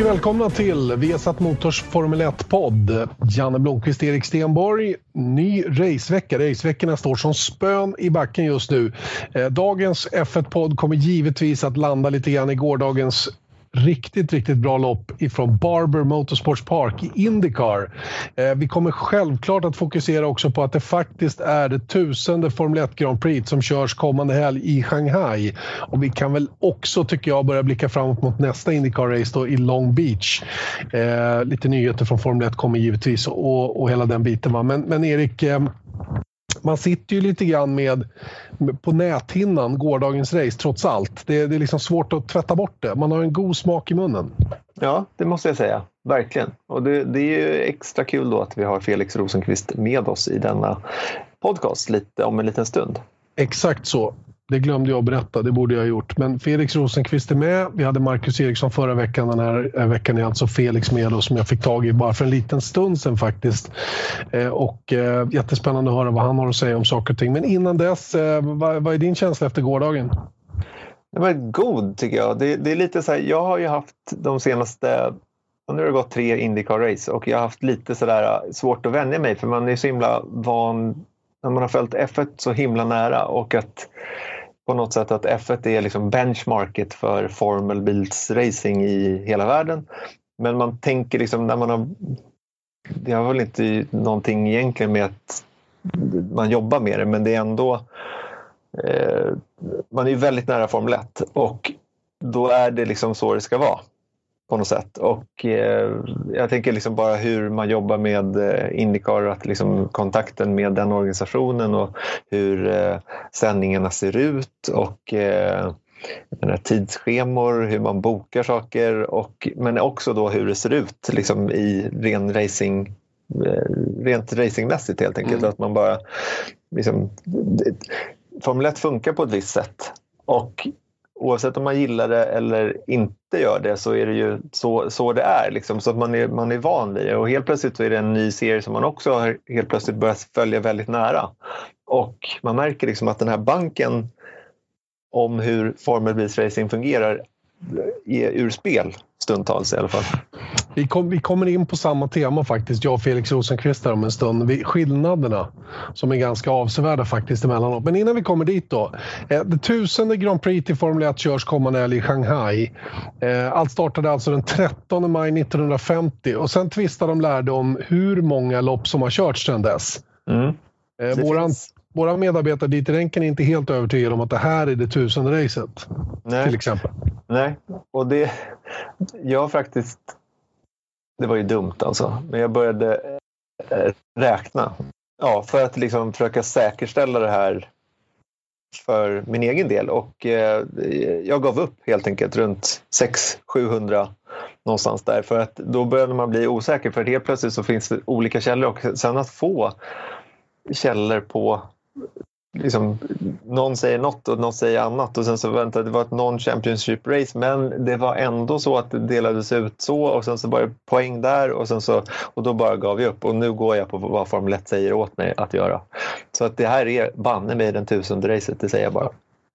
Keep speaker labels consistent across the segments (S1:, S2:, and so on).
S1: Mycket välkomna till Vesat Motors Formel 1-podd. Janne Blomqvist, Erik Stenborg. Ny racevecka. Raceveckorna står som spön i backen just nu. Eh, dagens F1-podd kommer givetvis att landa lite grann i gårdagens riktigt, riktigt bra lopp ifrån Barber Motorsports Park i Indycar. Eh, vi kommer självklart att fokusera också på att det faktiskt är det tusende Formel 1 Grand Prix som körs kommande helg i Shanghai. Och vi kan väl också, tycker jag, börja blicka framåt mot nästa Indycar-race då i Long Beach. Eh, lite nyheter från Formel 1 kommer givetvis och, och hela den biten. Va? Men, men Erik, eh, man sitter ju lite grann med på näthinnan gårdagens race trots allt. Det, det är liksom svårt att tvätta bort det. Man har en god smak i munnen.
S2: Ja, det måste jag säga. Verkligen. Och det, det är ju extra kul då att vi har Felix Rosenqvist med oss i denna podcast lite om en liten stund.
S1: Exakt så. Det glömde jag att berätta, det borde jag ha gjort. Men Felix Rosenqvist är med. Vi hade Marcus Eriksson förra veckan. Den här eh, veckan är alltså Felix med oss som jag fick tag i bara för en liten stund sedan faktiskt. Eh, och eh, jättespännande att höra vad han har att säga om saker och ting. Men innan dess, eh, vad, vad är din känsla efter gårdagen?
S2: Den var god tycker jag. Det, det, är lite så här, jag har ju haft de senaste nu har det gått tre Indycar-race och jag har haft lite sådär eh, svårt att vänja mig för man är så himla van när man har följt F1 så himla nära och att på något sätt att F1 är liksom benchmarket för formelbilsracing i hela världen. Men man tänker liksom när man har... Det har väl inte någonting egentligen med att man jobbar med det men det är ändå... Eh, man är ju väldigt nära Formel 1 och då är det liksom så det ska vara på något sätt. Och eh, jag tänker liksom bara hur man jobbar med eh, Indycar, att liksom kontakten med den organisationen och hur eh, sändningarna ser ut och eh, tidsschemor, hur man bokar saker och, men också då hur det ser ut liksom, i ren racing eh, rent racingmässigt helt enkelt. Mm. Att man bara liksom, Formel 1 funkar på ett visst sätt och oavsett om man gillar det eller inte gör det så är det ju så, så det är. Liksom, så att man är, man är van vid det. Och helt plötsligt så är det en ny serie som man också har helt plötsligt börjat följa väldigt nära. Och man märker liksom att den här banken om hur formelbilsracing fungerar är ur spel stundtals i alla fall.
S1: Vi, kom, vi kommer in på samma tema faktiskt, jag och Felix Rosenqvist här om en stund. Vi, skillnaderna som är ganska avsevärda faktiskt emellanåt. Men innan vi kommer dit då. Eh, det tusende Grand Prix till Formel 1 körs kommande helg i Shanghai. Eh, allt startade alltså den 13 maj 1950 och sen tvistade de lärde om hur många lopp som har körts sedan dess. Mm. Eh, våran, finns... våra medarbetare dit i ränken är inte helt övertygade om att det här är det tusende racet. Nej. Till exempel.
S2: Nej, och det... Jag har faktiskt det var ju dumt alltså. Men jag började eh, räkna. Ja, för att liksom försöka säkerställa det här för min egen del. Och eh, jag gav upp helt enkelt runt 600-700 någonstans där. För att då började man bli osäker för helt plötsligt så finns det olika källor och sen att få källor på liksom, någon säger något och någon säger annat och sen så vänta, det var ett non-championship race men det var ändå så att det delades ut så och sen så var det poäng där och sen så och då bara gav vi upp och nu går jag på vad Formel 1 säger åt mig att göra. Så att det här är banne mig den tusende racet, det säger jag bara.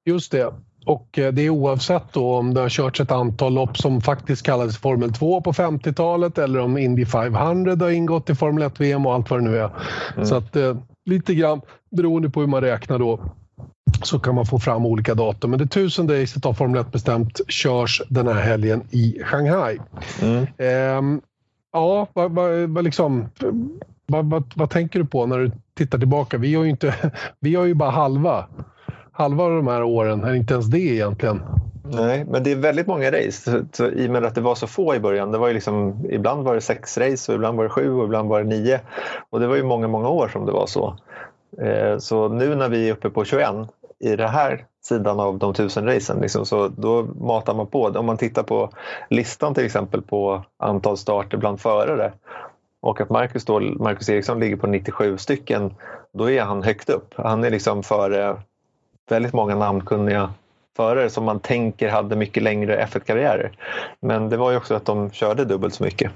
S1: Just det. Och eh, det är oavsett då om det har körts ett antal lopp som faktiskt kallades Formel 2 på 50-talet eller om Indy 500 har ingått i Formel 1-VM och allt vad det nu är. Mm. Så att eh, lite grann beroende på hur man räknar då så kan man få fram olika datum. Men det tusende racet av Formel 1 bestämt körs den här helgen i Shanghai. Mm. Ehm, ja, vad, vad, vad, liksom, vad, vad, vad, tänker du på när du tittar tillbaka? Vi har ju, inte, vi har ju bara halva, halva av de här åren, eller inte ens det egentligen.
S2: Nej, men det är väldigt många race. Så, så, I och med att det var så få i början. Det var ju liksom, ibland var det sex race och ibland var det sju och ibland var det nio. Och det var ju många, många år som det var så. Eh, så nu när vi är uppe på 21 i den här sidan av de tusen racen. Liksom, så då matar man på. Om man tittar på listan till exempel på antal starter bland förare och att Marcus, då, Marcus Eriksson ligger på 97 stycken, då är han högt upp. Han är liksom före väldigt många namnkunniga förare som man tänker hade mycket längre F1-karriärer. Men det var ju också att de körde dubbelt så mycket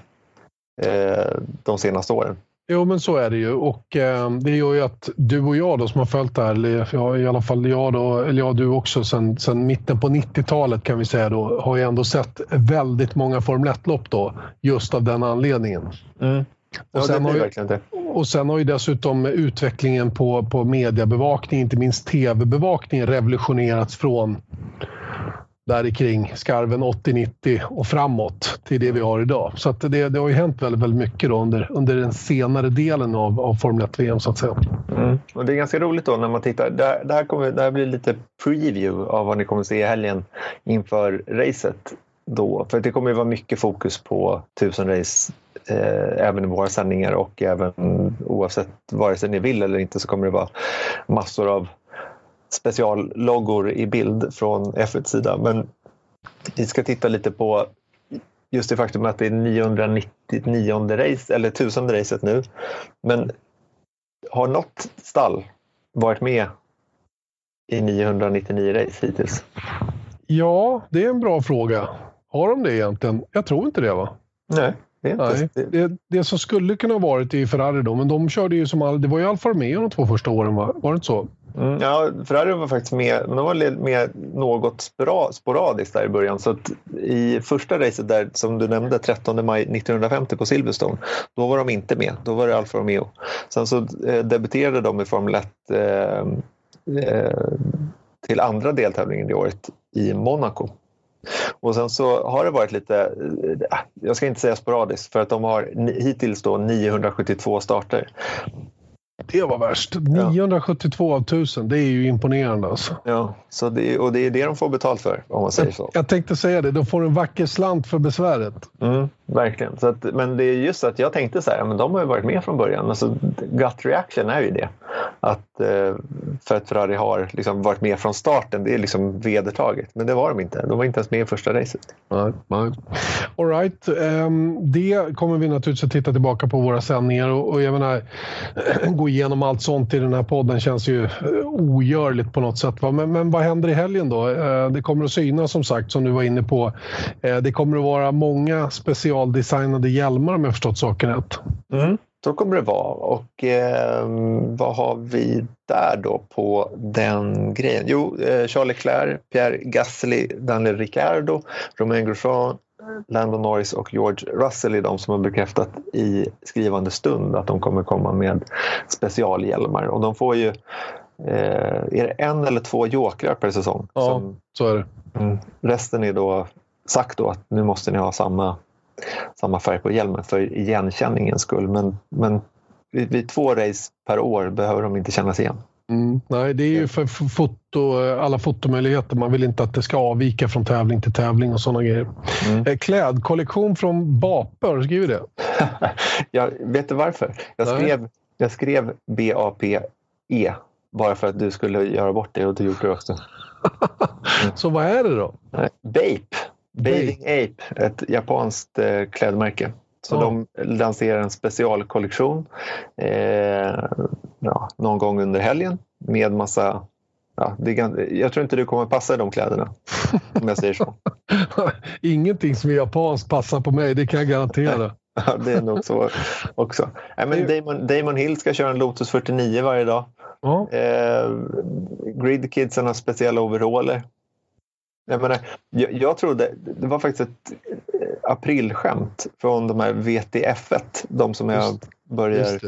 S2: eh, de senaste åren.
S1: Jo, men så är det ju och eh, det gör ju att du och jag då som har följt det här, eller ja, i alla fall jag då, eller ja, du också, sen, sen mitten på 90-talet kan vi säga då, har ju ändå sett väldigt många Formel 1-lopp då, just av den anledningen.
S2: Mm. Ja, och, sen har ju,
S1: och sen har ju dessutom utvecklingen på, på mediebevakning, inte minst tv-bevakning, revolutionerats från där kring skarven 80-90 och framåt till det vi har idag. Så att det, det har ju hänt väldigt, väldigt mycket under, under den senare delen av, av Formel 1-VM så att säga.
S2: Mm. Och det är ganska roligt då när man tittar. Det, det, här kommer, det här blir lite preview av vad ni kommer se i helgen inför racet. Då. För det kommer ju vara mycket fokus på tusen race eh, även i våra sändningar och även oavsett vare sig ni vill eller inte så kommer det vara massor av specialloggor i bild från F1 sida. Men vi ska titta lite på just det faktum att det är 999 race, eller tusende racet nu. Men har något stall varit med i 999 race hittills?
S1: Ja, det är en bra fråga. Har de det egentligen? Jag tror inte det va?
S2: Nej.
S1: Det, Nej, det, det, som skulle kunna varit i Ferrari då, men de körde ju som all, det var ju Alfa Romeo de två första åren, va? var det inte så?
S2: Mm, ja, Ferrari var faktiskt med, men de var med något sporadiskt där i början. Så att i första racet där, som du nämnde, 13 maj 1950 på Silverstone, då var de inte med. Då var det Alfa Romeo. Sen så eh, debuterade de i Formel 1 eh, eh, till andra deltävlingen det året i Monaco. Och sen så har det varit lite, eh, jag ska inte säga sporadiskt, för att de har hittills då 972 starter.
S1: Det var värst. 972 av 1000, det är ju imponerande alltså.
S2: Ja, så det, och det är det de får betalt för om man säger så.
S1: Jag, tänkte säga det, de får en vacker slant för besväret.
S2: Mm, verkligen. Så att, men det är just att jag tänkte så här, men de har ju varit med från början. Alltså, gut reaction är ju det. Att, eh, för att Ferrari har liksom varit med från starten, det är liksom vedertaget. Men det var de inte. De var inte ens med i första racet.
S1: Nej, nej. All right. Ehm, det kommer vi naturligtvis att titta tillbaka på våra sändningar och, och jag menar, gå igenom allt sånt i den här podden känns ju eh, ogörligt på något sätt. Men, men vad händer i helgen då? Ehm, det kommer att synas som sagt, som du var inne på. Ehm, det kommer att vara många special specialdesignade hjälmar om jag förstått saken rätt.
S2: Mm. Så kommer det vara. Och eh, vad har vi där då på den grejen? Jo, eh, Charles Leclerc, Pierre Gasly, Daniel Ricciardo, Romain Grosjean, Lando Norris och George Russell är de som har bekräftat i skrivande stund att de kommer komma med specialhjälmar. Och de får ju, eh, är det en eller två jokrar per säsong?
S1: Ja, som, så är det.
S2: Mm, resten är då sagt då att nu måste ni ha samma samma färg på hjälmen för igenkänningens skull. Men, men vid, vid två race per år behöver de inte kännas igen.
S1: Mm, nej, det är ju för foto, alla fotomöjligheter. Man vill inte att det ska avvika från tävling till tävling och sådana grejer. Mm. Eh, klädkollektion från Bape, har du skrivit det?
S2: jag vet du varför? Jag skrev, jag skrev B-A-P-E bara för att du skulle göra bort det och du gjorde det också.
S1: Så vad är det då?
S2: Bape. Bathing Ape, ett japanskt eh, klädmärke. Så oh. de lanserar en specialkollektion eh, ja, någon gång under helgen med massa Ja, det, jag tror inte du kommer passa i de kläderna, om jag säger så.
S1: Ingenting som är japanskt passar på mig, det kan jag garantera.
S2: ja, det är nog så också. Nej, men Damon, Damon Hill ska köra en Lotus 49 varje dag. Oh. Eh, Gridkidsen har speciella overaller jag, menar, jag, jag trodde, det var faktiskt ett eh, aprilskämt från de här VTF1, de som jag börjar...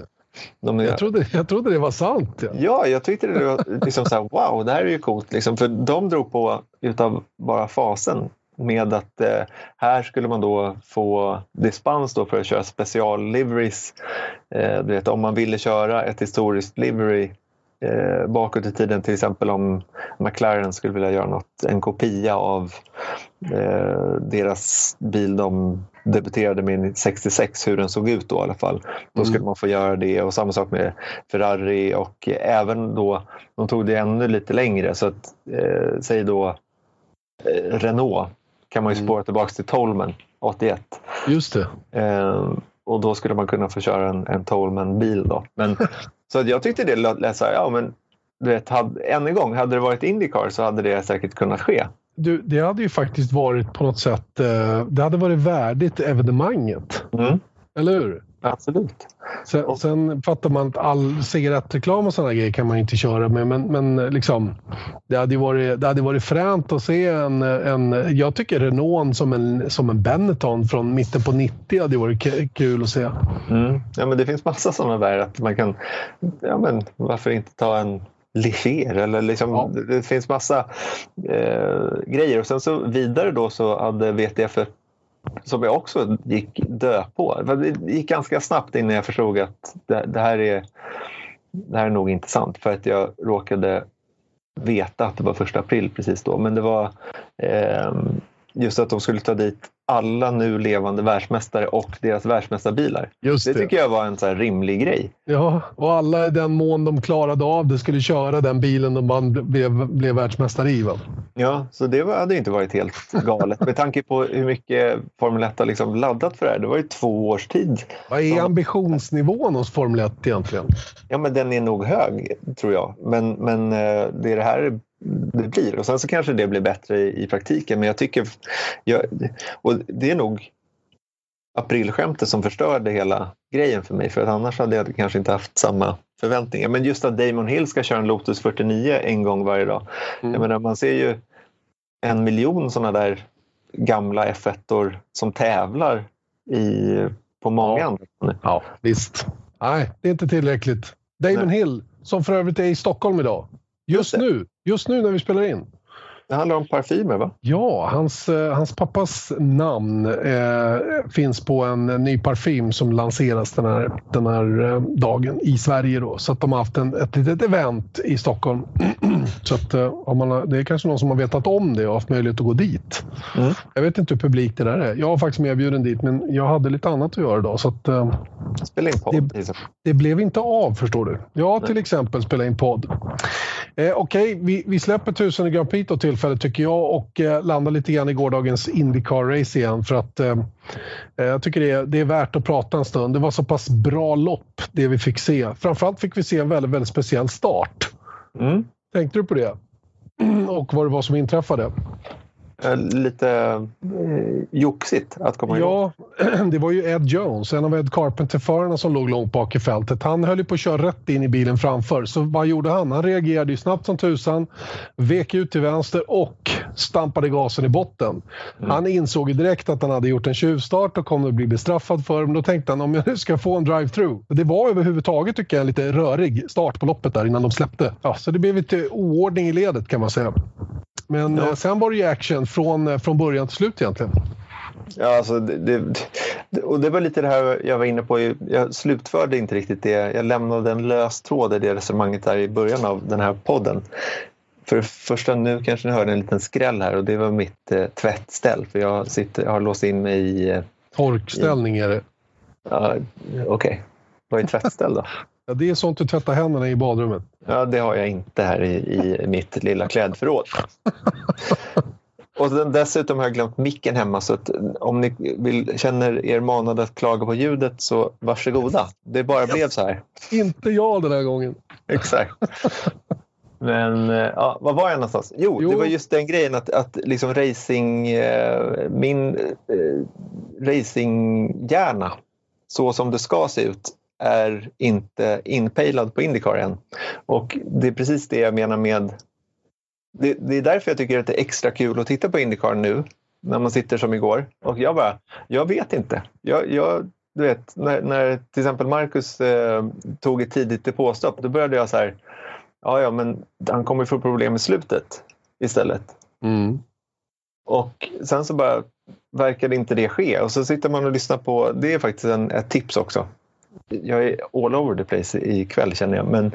S1: De jag, trodde, jag trodde det var sant.
S2: Ja, ja jag tyckte det var liksom så här, wow, det här är ju coolt. Liksom, för de drog på utav bara fasen med att eh, här skulle man då få dispens då för att köra special liveries. Eh, du vet, om man ville köra ett historiskt livery eh, bakåt i tiden till exempel om McLaren skulle vilja göra något, en kopia av eh, deras bil de debuterade med 66, hur den såg ut då i alla fall. Då skulle mm. man få göra det och samma sak med Ferrari och även då, de tog det ännu lite längre så att, eh, säg då eh, Renault kan man ju mm. spåra mm. tillbaka till Tolman 81.
S1: Just det.
S2: Eh, och då skulle man kunna få köra en, en Tolman-bil. Då. Men, så jag tyckte det lät så här, ja men du vet, hade, än en gång, hade det varit Indycar så hade det säkert kunnat ske.
S1: Du, det hade ju faktiskt varit på något sätt, eh, det hade varit värdigt evenemanget. Mm. Eller hur?
S2: Absolut.
S1: Sen, sen fattar man att all cigarettreklam och sådana grejer kan man inte köra med. Men, men liksom, det, hade varit, det hade varit fränt att se en, en... Jag tycker Renault som en, som en Benetton från mitten på 90 hade varit kul att se.
S2: Mm. Ja, men det finns massa sådana där. att man kan... Ja, men varför inte ta en Ligier eller liksom, ja. det finns massa eh, grejer. Och sen så vidare då så hade VTF som jag också gick dö på. Det gick ganska snabbt innan jag förstod att det, det, här, är, det här är nog inte sant för att jag råkade veta att det var första april precis då. Men det var eh, just att de skulle ta dit alla nu levande världsmästare och deras världsmästarbilar. Just det. det tycker jag var en så rimlig grej.
S1: Ja, och alla i den mån de klarade av det skulle köra den bilen de man blev, blev världsmästare i. Va?
S2: Ja, så det var, hade inte varit helt galet med tanke på hur mycket Formel 1 har liksom laddat för det här. Det var ju två års tid.
S1: Vad är ambitionsnivån hos Formel 1 egentligen?
S2: Ja, men den är nog hög tror jag. Men, men eh, det är det här det blir. Och sen så kanske det blir bättre i, i praktiken. Men jag tycker... Jag, och det är nog aprilskämtet som förstörde hela grejen för mig. För att annars hade jag kanske inte haft samma förväntningar. Men just att Damon Hill ska köra en Lotus 49 en gång varje dag. Mm. Jag menar, man ser ju en miljon sådana där gamla F1 som tävlar i, på många
S1: ja.
S2: andra.
S1: Ja, visst. Nej, det är inte tillräckligt. Damon Nej. Hill, som för övrigt är i Stockholm idag. Just, just nu, just nu när vi spelar in.
S2: Det handlar om parfymer va?
S1: Ja, hans, eh, hans pappas namn eh, finns på en ny parfym som lanseras den här, den här eh, dagen i Sverige. Då. Så att de har haft en, ett litet event i Stockholm. så att, eh, om man det är kanske någon som har vetat om det och haft möjlighet att gå dit. Mm. Jag vet inte hur publikt det där är. Jag var faktiskt medbjuden dit men jag hade lite annat att göra idag. Så att, eh,
S2: spela in podd.
S1: Det, det, blev inte av förstår du. Ja, till exempel spela in podd. Eh, Okej, okay, vi, vi släpper tusen i Grand Prix då tillfälle tycker jag och eh, landar lite grann i gårdagens Indycar-race igen för att eh, eh, jag tycker det är, det är värt att prata en stund. Det var så pass bra lopp det vi fick se. Framförallt fick vi se en väldigt, väldigt speciell start. Mm. Tänkte du på det? Och vad det var som inträffade?
S2: Eh, lite eh, joxigt att komma
S1: ihåg. Ja, det var ju Ed Jones, en av Ed Carpenter-förarna som låg långt bak i fältet. Han höll ju på att köra rätt in i bilen framför. Så vad gjorde han? Han reagerade ju snabbt som tusan, vek ut till vänster och stampade gasen i botten. Mm. Han insåg ju direkt att han hade gjort en tjuvstart och kommer att bli bestraffad för Men då tänkte han om jag nu ska få en drive-through. Det var överhuvudtaget tycker jag en lite rörig start på loppet där innan de släppte. Ja, så det blev lite oordning i ledet kan man säga. Men ja. Eh, sen var det ju action från, eh, från början till slut egentligen.
S2: Ja, alltså det, det, och det var lite det här jag var inne på. Jag slutförde inte riktigt det. Jag lämnade en lös tråd i det resonemanget där i början av den här podden. För det första, nu kanske ni hörde en liten skräll här och det var mitt eh, tvättställ. För jag, sitter, jag har låst in mig i... Eh,
S1: Torkställning är det.
S2: Ja, Okej. Okay. Vad är tvättställ då?
S1: Ja, det är sånt du tvättar händerna i badrummet.
S2: Ja, det har jag inte här i, i mitt lilla klädförråd. Och dessutom har jag glömt micken hemma så om ni vill, känner er manade att klaga på ljudet så varsågoda. Det bara blev så här.
S1: Inte jag den här gången.
S2: Exakt. Men eh, ja, var var jag någonstans? Jo, jo, det var just den grejen att, att liksom racing, eh, min eh, racinghjärna så som det ska se ut är inte inpejlad på Indycar än. Och det är precis det jag menar med... Det, det, är därför jag tycker att det är extra kul att titta på Indycar nu, när man sitter som igår. Och jag bara, jag vet inte. Jag, jag du vet, när, när till exempel Marcus eh, tog ett tidigt depåstopp, då började jag så här, ja, ja, men han kommer få problem i slutet istället. Mm. Och sen så bara verkade inte det ske. Och så sitter man och lyssnar på, det är faktiskt en, ett tips också jag är all over the place ikväll känner jag. Men,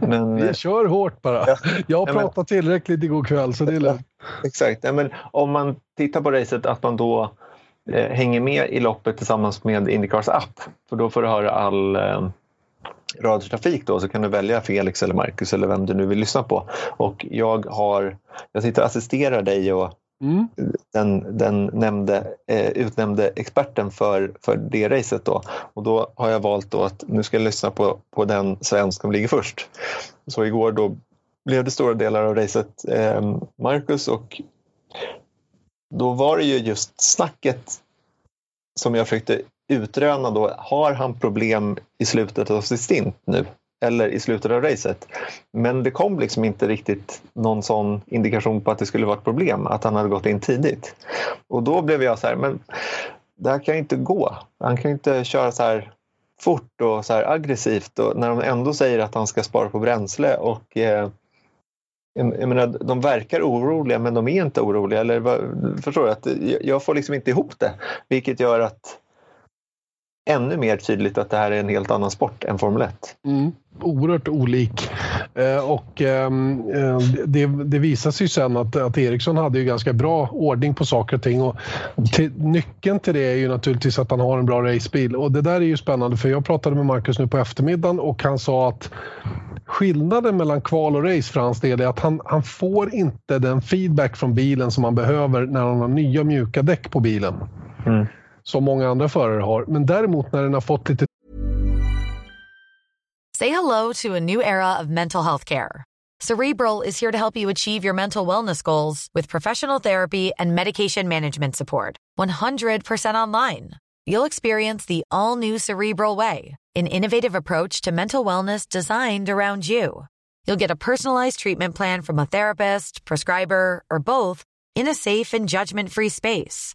S2: men,
S1: Vi kör hårt bara.
S2: Ja.
S1: Jag har
S2: Ja, men-
S1: pratat tillräckligt igår kväll så det är lugnt.
S2: Exakt. Ja, men om man tittar på racet att man då eh, hänger med i loppet tillsammans med Indycars app. För då får du höra all eh, radiotrafik då så kan du välja Felix eller Marcus eller vem du nu vill lyssna på. Och jag har, jag sitter och assisterar dig och
S1: Mm.
S2: den, den nämnde, eh, utnämnde experten för, för det racet då. Och då har jag valt då att nu ska jag lyssna på, på den svensk som ligger först. Så igår då blev det stora delar av racet eh, Marcus och då var det ju just snacket som jag försökte utröna då. Har han problem i slutet av sitt stint nu? Eller i slutet av racet? Men det kom liksom inte riktigt någon sån indikation på att det skulle vara ett problem, att han hade gått in tidigt. Och då blev jag så här, men det här kan ju inte gå. Han kan ju inte köra så här fort och så här aggressivt och när de ändå säger att han ska spara på bränsle och eh, jag menar, de verkar oroliga men de är inte oroliga. Eller, förstår du? Att jag får liksom inte ihop det. Vilket gör att ännu mer tydligt att det här är en helt annan sport än Formel 1.
S1: Mm. Oerhört olik. Eh, och ehm, eh, det, det visar sig sen att, att Eriksson hade ju ganska bra ordning på saker och ting. Och till, nyckeln till det är ju naturligtvis att han har en bra racebil. Och det där är ju spännande för jag pratade med Marcus nu på eftermiddagen och han sa att skillnaden mellan kval och race för hans del är att han, han får inte den feedback från bilen som han behöver när han har nya mjuka däck på bilen.
S2: Mm.
S1: Som många andra förare har. Men däremot när den har fått lite
S3: Say hello to a new era of mental health care. Cerebral is here to help you achieve your mental wellness goals with professional therapy and medication management support. 100% online. You'll experience the all new Cerebral Way, an innovative approach to mental wellness designed around you. You'll get a personalized treatment plan from a therapist, prescriber, or both in a safe and judgment free space.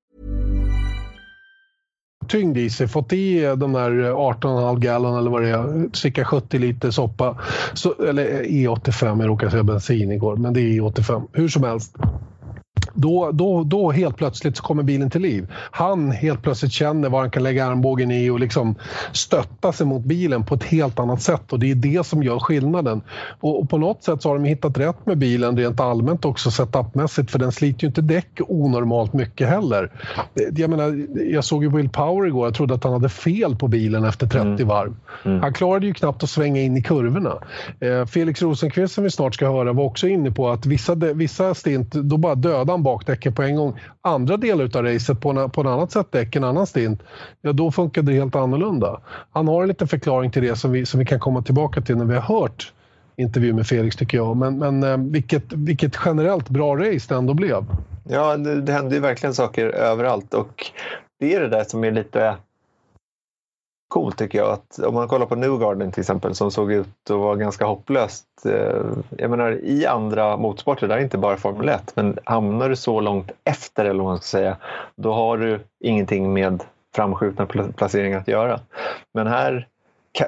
S1: Tyngd i sig, fått i eh, de där 18,5 gallon eller vad det är, cirka 70 liter soppa. Så, eller E85, jag råkade säga bensin igår, men det är E85. Hur som helst. Då, då, då helt plötsligt så kommer bilen till liv. Han helt plötsligt känner var han kan lägga armbågen i och liksom stötta sig mot bilen på ett helt annat sätt. Och Det är det som gör skillnaden. Och, och På något sätt så har de hittat rätt med bilen rent allmänt också setupmässigt för den sliter ju inte däck onormalt mycket heller. Jag, menar, jag såg ju Will Power igår. Jag trodde att han hade fel på bilen efter 30 varv. Han klarade ju knappt att svänga in i kurvorna. Eh, Felix Rosenqvist som vi snart ska höra var också inne på att vissa, vissa stint då bara dödade han bakdäcken på en gång. Andra delar av racet på, en, på ett annat sätt däck, en annan stint, ja då funkade det helt annorlunda. Han har en liten förklaring till det som vi, som vi kan komma tillbaka till när vi har hört intervju med Felix tycker jag. Men, men eh, vilket, vilket generellt bra race det ändå blev.
S2: Ja, det, det händer ju verkligen saker överallt och det är det där som är lite coolt tycker jag. Att om man kollar på Newgarden till exempel som såg ut att vara ganska hopplöst. Eh, jag menar i andra motorsporter, där är inte bara Formel 1, men hamnar du så långt efter eller vad man ska säga, då har du ingenting med framskjutna placeringar att göra. Men här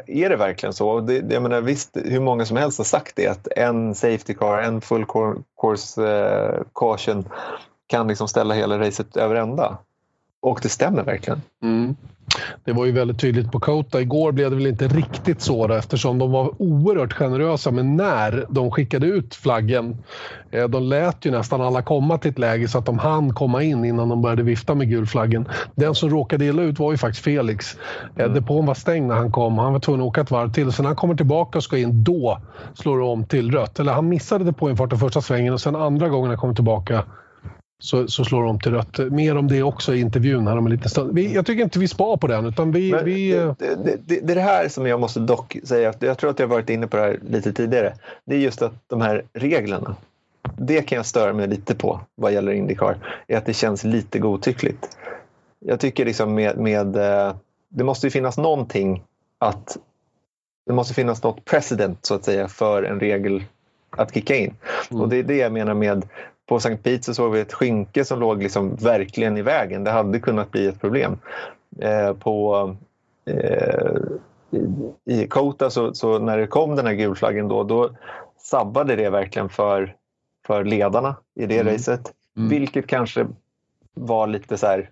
S2: är det verkligen så? Det, jag menar, visst, hur många som helst har sagt det, att en safety car, en full course uh, caution kan liksom ställa hela racet över ända. Och det stämmer verkligen. Mm.
S1: Det var ju väldigt tydligt på Kota. Igår blev det väl inte riktigt så då, eftersom de var oerhört generösa med när de skickade ut flaggen. Eh, De lät ju nästan alla komma till ett läge så att de hann komma in innan de började vifta med gulflaggen. Den som råkade illa ut var ju faktiskt Felix. Mm. Depån var stängd när han kom. Han var tvungen att åka ett varv till. Sen när han kommer tillbaka och ska in, då slår det om till rött. Eller han missade depåinfarten första svängen och sen andra gången han kommer tillbaka så, så slår de till rött. Mer om det också i intervjun här om en liten stund. Vi, jag tycker inte vi spar på den utan vi...
S2: Men
S1: vi
S2: det, det, det, det är det här som jag måste dock säga, jag tror att jag varit inne på det här lite tidigare. Det är just att de här reglerna, det kan jag störa mig lite på vad gäller Indycar, är att det känns lite godtyckligt. Jag tycker liksom med, med eh, det måste ju finnas någonting att det måste finnas något precedent så att säga för en regel att kicka in. Mm. Och det är det jag menar med på Sankt Pete så såg vi ett skynke som låg liksom verkligen i vägen. Det hade kunnat bli ett problem. Eh, på, eh, I Kota så, så, när det kom den här gulflaggen då, då sabbade det verkligen för, för ledarna i det mm. racet. Mm. Vilket kanske var lite så här,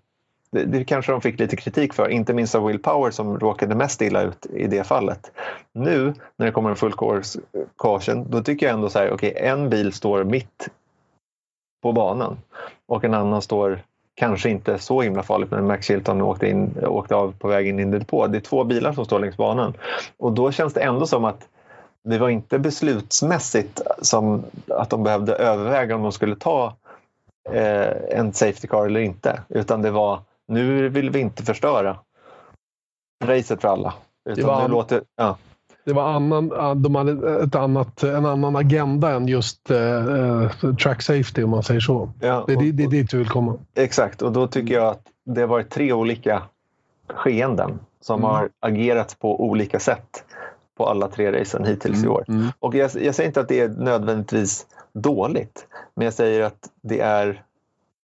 S2: det, det, kanske de fick lite kritik för, inte minst av Will Power som råkade mest illa ut i det fallet. Nu när det kommer en full course caution, då tycker jag ändå så här, okej, okay, en bil står mitt på banan och en annan står kanske inte så himla farligt men Max Chilton åkte, in, åkte av på väg in i en depå. Det är två bilar som står längs banan och då känns det ändå som att det var inte beslutsmässigt som att de behövde överväga om de skulle ta eh, en Safety Car eller inte utan det var nu vill vi inte förstöra racet för alla. Utan det var, nu låter, ja.
S1: Det var annan, de hade ett annat, en annan agenda än just uh, track safety om man säger så. Ja, det, är dit du vill komma.
S2: Exakt, och då tycker jag att det har varit tre olika skeenden som mm. har agerat på olika sätt på alla tre racen hittills mm. i år. Mm. Och jag, jag säger inte att det är nödvändigtvis dåligt, men jag säger att det är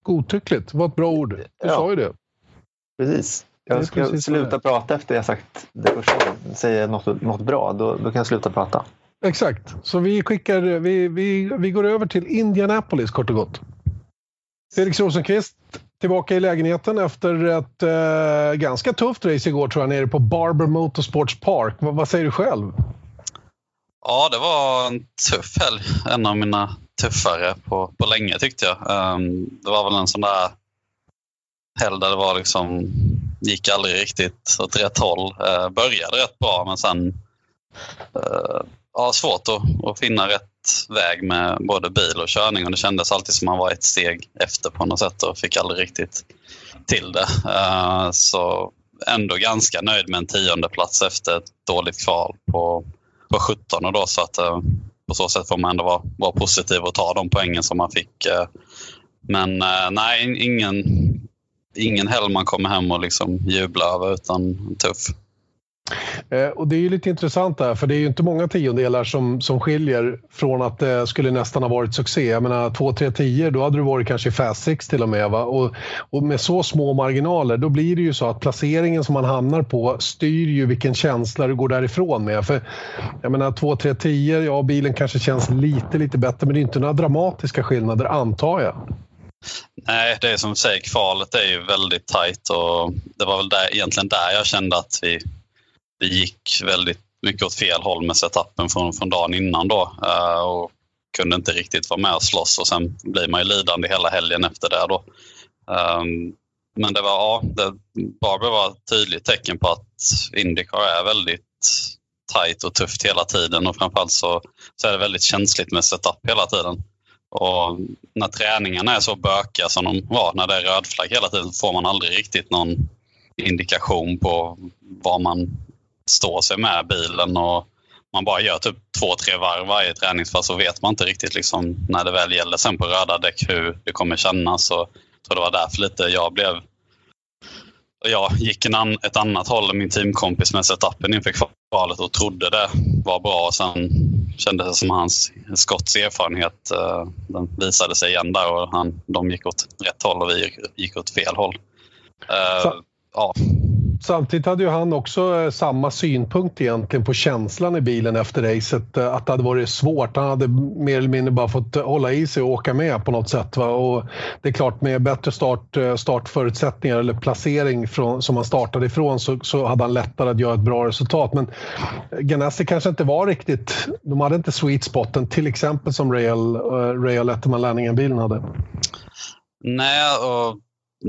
S1: Godtyckligt, det var ett bra ord. Du ja. sa ju det.
S2: Precis. Jag ska sluta prata efter jag sagt det första. Säger något, något bra, då, då kan jag sluta prata.
S1: Exakt, så vi skickar, vi, vi, vi går över till Indianapolis kort och gott. Felix Rosenqvist tillbaka i lägenheten efter ett eh, ganska tufft race igår tror jag nere på Barber Motorsports Park. vad, vad säger du själv?
S4: Ja, det var en tuff helg. En av mina tuffare på, på länge tyckte jag. Um, det var väl en sån där helg där det var liksom, gick aldrig riktigt åt rätt håll. Eh, började rätt bra men sen eh, ja, svårt att, att finna rätt väg med både bil och körning och det kändes alltid som man var ett steg efter på något sätt och fick aldrig riktigt till det. Eh, så ändå ganska nöjd med en tionde plats efter ett dåligt kval på, på 17 och då så att eh, på så sätt får man ändå vara, vara positiv och ta de poängen som man fick. Eh. Men eh, nej, ingen, ingen helg man kommer hem och liksom jublar över utan tuff.
S1: Eh, och det är ju lite intressant där, för det är ju inte många tiondelar som, som skiljer från att det skulle nästan ha varit succé. Jag menar, två, tre, tio, då hade du varit kanske i Fast Six till och med. Va? Och, och med så små marginaler, då blir det ju så att placeringen som man hamnar på styr ju vilken känsla du går därifrån med. För jag menar, två, tre, tio, ja bilen kanske känns lite, lite bättre, men det är inte några dramatiska skillnader, antar jag.
S4: Nej, det är som du säger, kvalet är ju väldigt tajt och det var väl där, egentligen där jag kände att vi, vi gick väldigt mycket åt fel håll med setupen från, från dagen innan då uh, och kunde inte riktigt vara med och slåss och sen blir man ju lidande hela helgen efter det då. Um, men det var, ja, det, Barber var ett tydligt tecken på att Indycar är väldigt tajt och tufft hela tiden och framförallt så, så är det väldigt känsligt med setup hela tiden. Och när träningarna är så bökiga som de var, när det är röd flagg hela tiden, får man aldrig riktigt någon indikation på var man står sig med bilen. Och man bara gör typ två, tre varv varje träningspass så vet man inte riktigt liksom när det väl gäller sen på röda däck hur det kommer kännas. Så jag tror det var därför lite jag blev jag gick en an, ett annat håll än min teamkompis med setupen inför kvalet och trodde det var bra. Och sen kändes det som hans Scotts erfarenhet uh, den visade sig igen där och han, de gick åt rätt håll och vi gick åt fel håll.
S1: Så, ja. Samtidigt hade ju han också eh, samma synpunkt egentligen på känslan i bilen efter racet. Eh, att det hade varit svårt. Han hade mer eller mindre bara fått eh, hålla i sig och åka med på något sätt. Va? Och det är klart med bättre start, startförutsättningar eller placering från, som han startade ifrån så, så hade han lättare att göra ett bra resultat. Men Ganassi kanske inte var riktigt... De hade inte sweet spoten till exempel som Real, Real Letterman-Lanningen-bilen hade.
S4: Nej, och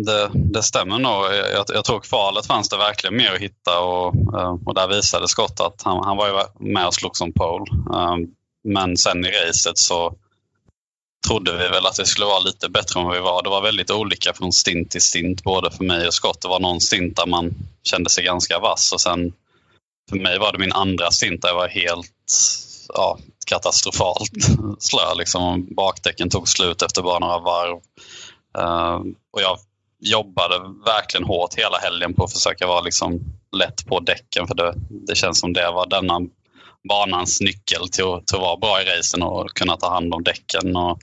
S4: det, det stämmer nog. Jag, jag tror kvalet fanns det verkligen mer att hitta och, eh, och där visade Scott att han, han var ju med och slog som pole. Eh, men sen i racet så trodde vi väl att det skulle vara lite bättre än vad vi var. Det var väldigt olika från stint till stint både för mig och Scott. Det var någon stint där man kände sig ganska vass och sen för mig var det min andra stint där jag var helt ja, katastrofalt slö. Liksom. Bakdäcken tog slut efter bara några varv. Uh, och jag jobbade verkligen hårt hela helgen på att försöka vara liksom lätt på däcken. För det, det känns som det var denna banans nyckel till att, till att vara bra i racen och kunna ta hand om däcken. Och,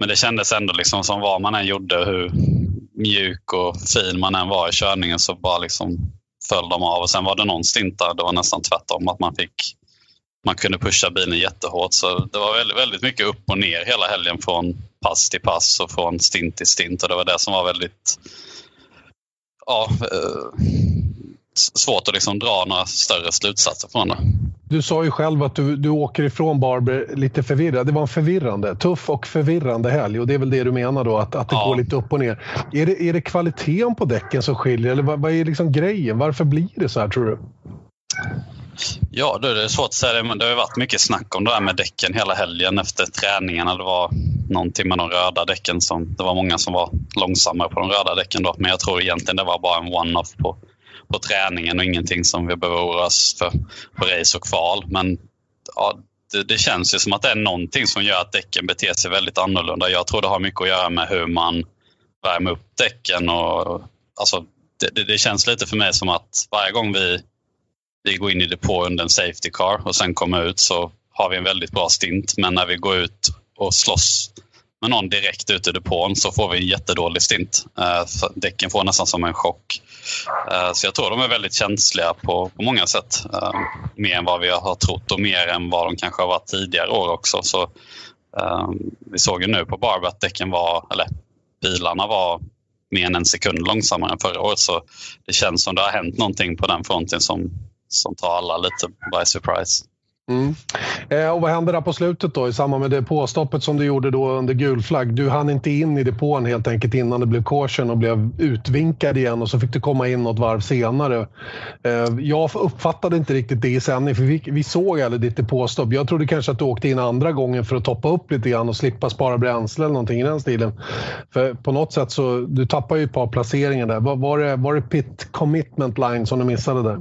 S4: men det kändes ändå liksom som vad man än gjorde, hur mjuk och fin man än var i körningen så bara liksom föll de av. Och sen var det någon stint där det var nästan tvärtom, att man fick man kunde pusha bilen jättehårt. Så det var väldigt, väldigt mycket upp och ner hela helgen från pass till pass och från stint till stint. Och det var det som var väldigt ja, eh, svårt att liksom dra några större slutsatser från det.
S1: Du sa ju själv att du, du åker ifrån Barber lite förvirrad. Det var en förvirrande, tuff och förvirrande helg och det är väl det du menar då, att, att det ja. går lite upp och ner. Är det, är det kvaliteten på däcken som skiljer eller vad, vad är liksom grejen? Varför blir det så här tror du?
S4: Ja, det är svårt att säga. Men det har varit mycket snack om det här med däcken hela helgen efter träningarna. Det var någonting med de röda däcken. Som, det var många som var långsammare på de röda däcken. Då. Men jag tror egentligen det var bara en one-off på, på träningen och ingenting som vi behöver oroa oss för på race och kval. Men ja, det, det, känns ju som att det är någonting som gör att däcken beter sig väldigt annorlunda. Jag tror det har mycket att göra med hur man värmer upp däcken. Och, alltså, det, det, det känns lite för mig som att varje gång vi vi går in i depå under en safety car och sen kommer ut så har vi en väldigt bra stint. Men när vi går ut och slåss med någon direkt ut i depån så får vi en jättedålig stint. Uh, däcken får nästan som en chock. Uh, så jag tror de är väldigt känsliga på, på många sätt. Uh, mer än vad vi har trott och mer än vad de kanske har varit tidigare år också. Så, vi såg ju nu på Barb att däcken var, eller bilarna var mer än en sekund långsammare än förra året. Så det känns som det har hänt någonting på den fronten som, som tar alla lite by surprise.
S1: Mm. Eh, och vad hände där på slutet då i samband med depåstoppet som du gjorde då under gul flagg? Du hann inte in i depån helt enkelt innan det blev caution och blev utvinkad igen och så fick du komma in något varv senare. Eh, jag uppfattade inte riktigt det i sändning för vi, vi såg aldrig ditt depåstopp. Jag trodde kanske att du åkte in andra gången för att toppa upp lite grann och slippa spara bränsle eller någonting i den stilen. För på något sätt så, du tappade ju ett par placeringar där. Var, var, det, var det pit commitment line som du missade där?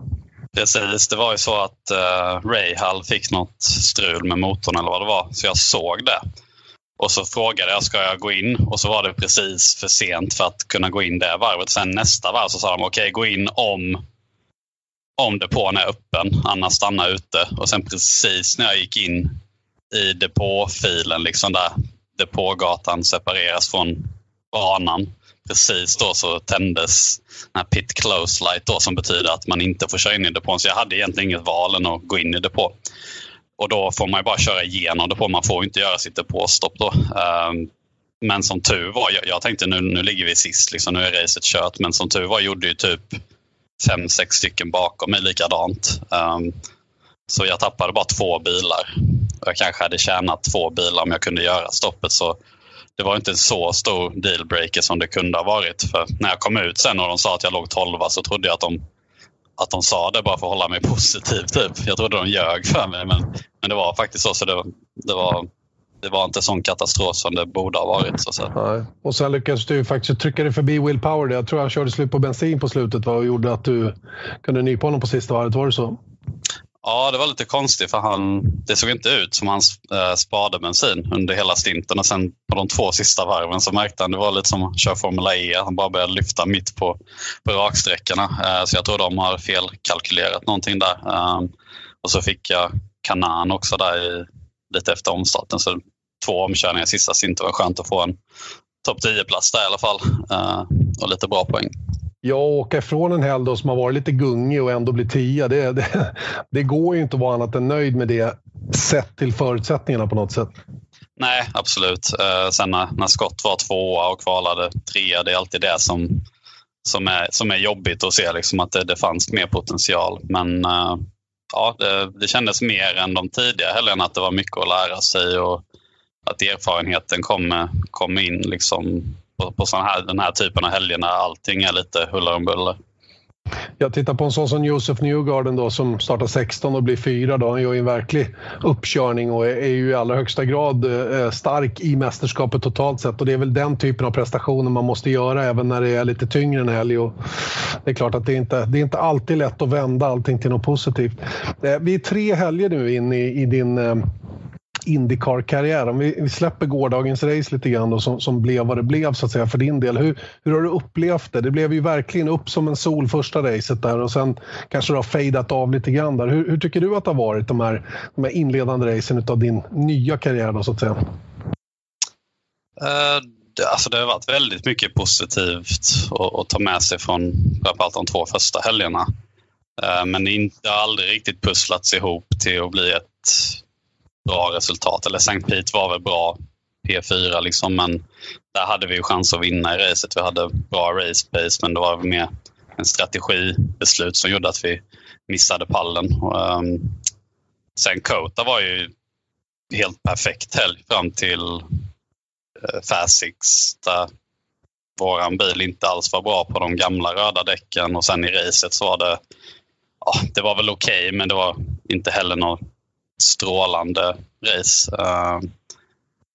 S4: Precis, det var ju så att eh, uh, Rahal fick något strul med motorn eller vad det var, så jag såg det. Och så frågade jag, ska jag gå in? Och så var det precis för sent för att kunna gå in det varvet. Sen nästa varv så sa de, okej, okay, gå in om, om depån är öppen, annars stanna ute. Och sen precis när jag gick in i depåfilen, liksom där depågatan separeras från banan, precis då så tändes den här pit close light då, som betyder att man inte får köra in i depån. Så jag hade egentligen inget val än att gå in i depå. Och då får man bara köra igenom depå. Man får inte göra sitt depåstopp då. Ehm, men som tur var, jag, jag tänkte nu, nu ligger vi sist, liksom, nu är racet kört. Men som tur var gjorde ju typ fem, sex stycken bakom mig likadant. Um, så jag tappade bara två bilar. Jag kanske hade tjänat två bilar om jag kunde göra stoppet. Så det var inte en så stor dealbreaker som det kunde ha varit. För när jag kom ut sen och de sa att jag låg 12 så trodde jag att de, att de sa det bara för att hålla mig positiv. Typ. Jag trodde de ljög för mig men, men det var faktiskt så. så det, det var, det var inte sån katastrof som det borde ha varit. Så, så.
S1: Nej. Och sen lyckades du faktiskt trycka dig förbi Will Power. Jag tror han körde slut på bensin på slutet och gjorde att du kunde nypa honom på sista varvet. Var det så?
S4: Ja, det var lite konstigt för han, det såg inte ut som han eh, sparade bensin under hela stinten och sen på de två sista varven så märkte han, det var lite som att köra Formula E, han bara började lyfta mitt på, på raksträckorna. Eh, så jag tror de har felkalkylerat någonting där. Ehm, och så fick jag kanan också där i, lite efter omstarten så två omkörningar i sista stinten var skönt att få en topp 10-plats där i alla fall eh, och lite bra poäng.
S1: Ja, åka ifrån en helg som har varit lite gungig och ändå bli tia, det, det, det, går ju inte att vara annat än nöjd med det sett till förutsättningarna på något sätt.
S4: Nej, absolut. Eh, sen när, när Scott var tvåa och kvalade trea, det är alltid det som, som, är, som är jobbigt att se, liksom, att det, det fanns mer potential. Men eh, ja, det, det kändes mer än de tidigare helgerna att det var mycket att lära sig och att erfarenheten kom, kom in liksom på, på sån här, den här typen av helger när allting är lite huller om buller.
S1: Jag tittar på en sån som Josef Newgarden då, som startar 16 och blir fyra. Då. Han gör ju en verklig uppkörning och är ju i allra högsta grad eh, stark i mästerskapet totalt sett. Och Det är väl den typen av prestationer man måste göra även när det är lite tyngre en helg. Och det är klart att det är inte det är inte alltid lätt att vända allting till något positivt. Eh, vi är tre helger nu in i, i din eh, Indycar-karriär. Om vi, vi, släpper gårdagens race lite grann då, som, som blev vad det blev så att säga för din del. Hur, hur har du upplevt det? Det blev ju verkligen upp som en sol första racet där och sen kanske det har fejdat av lite grann där. Hur, hur, tycker du att det har varit de här, de här inledande racen av din nya karriär då så att säga?
S4: Uh, det, alltså det har varit väldigt mycket positivt att, att ta med sig från framförallt de två första helgerna. Eh, men det har aldrig riktigt pusslats ihop till att bli ett bra resultat. Eller St. Pete var väl bra P4 liksom, men där hade vi ju chans att vinna i racet. Vi hade bra race pace men det var mer en strategibeslut som gjorde att vi missade pallen. Um, sen Kota var ju helt perfekt helg fram till eh, uh, Fasix där våran bil inte alls var bra på de gamla röda däcken och sen i racet så var det, ja, det var väl okej okay, men det var inte heller något strålande race. Uh,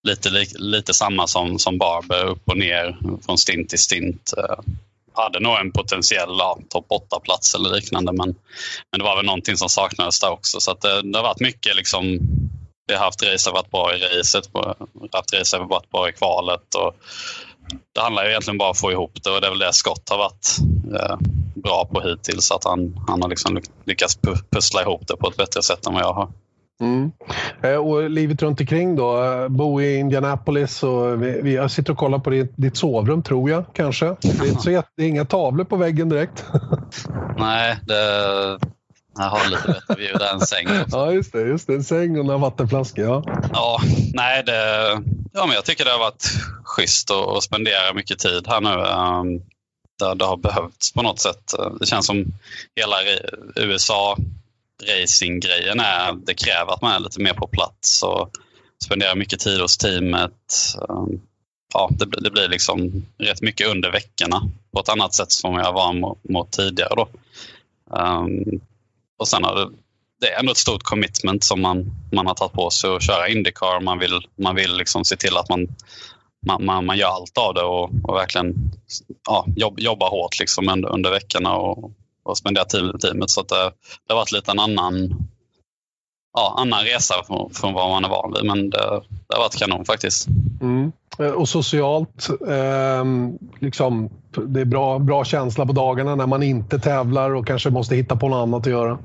S4: lite, lite samma som, som Barber, upp och ner från stint till stint. Uh, hade nog en potentiell ja, topp 8-plats eller liknande men, men det var väl någonting som saknades där också. Så att det, det har varit mycket liksom vi har haft race varit bra i racet, haft race varit bra i kvalet. Och det handlar ju egentligen bara om att få ihop det och det är väl det Scott har varit eh, bra på hittills. Att han, han har liksom lyckats pussla ihop det på ett bättre sätt än vad jag har.
S1: Mm. Eh, och livet runt omkring då? Bo i Indianapolis och vi, vi, jag sitter och kollar på ditt, ditt sovrum tror jag kanske. Det är, så, det är inga tavlor på väggen direkt.
S4: Nej, det, jag har lite bättre view där än säng.
S1: Ja, just det. Just det. En säng och några vattenflaskor. Ja.
S4: ja, nej, det, ja, men jag tycker det har varit schysst att, spendera mycket tid här nu. Um, det, det har behövts på något sätt. Det känns som hela USA racinggrejen är, det kräver att man är lite mer på plats och spenderar mycket tid hos teamet. Um, ja, det, det blir liksom rätt mycket under veckorna på ett annat sätt som jag var mot, mot tidigare. Då. Um, och sen har det, det är ändå ett stort commitment som man, man har tagit på sig att köra Indycar. Man vill, man vill liksom se till att man, man, man, man gör allt av det och, och verkligen ja, jobb, jobba hårt liksom under, under veckorna och, och spendera tid med teamet. Så det, det har varit lite en annan, ja, annan resa från, från vad man är van vid. Men det, det har varit kanon faktiskt.
S1: Mm. Eh, och socialt, eh, liksom, det är bra, bra känsla på dagarna när man inte tävlar och kanske måste hitta på något annat att göra?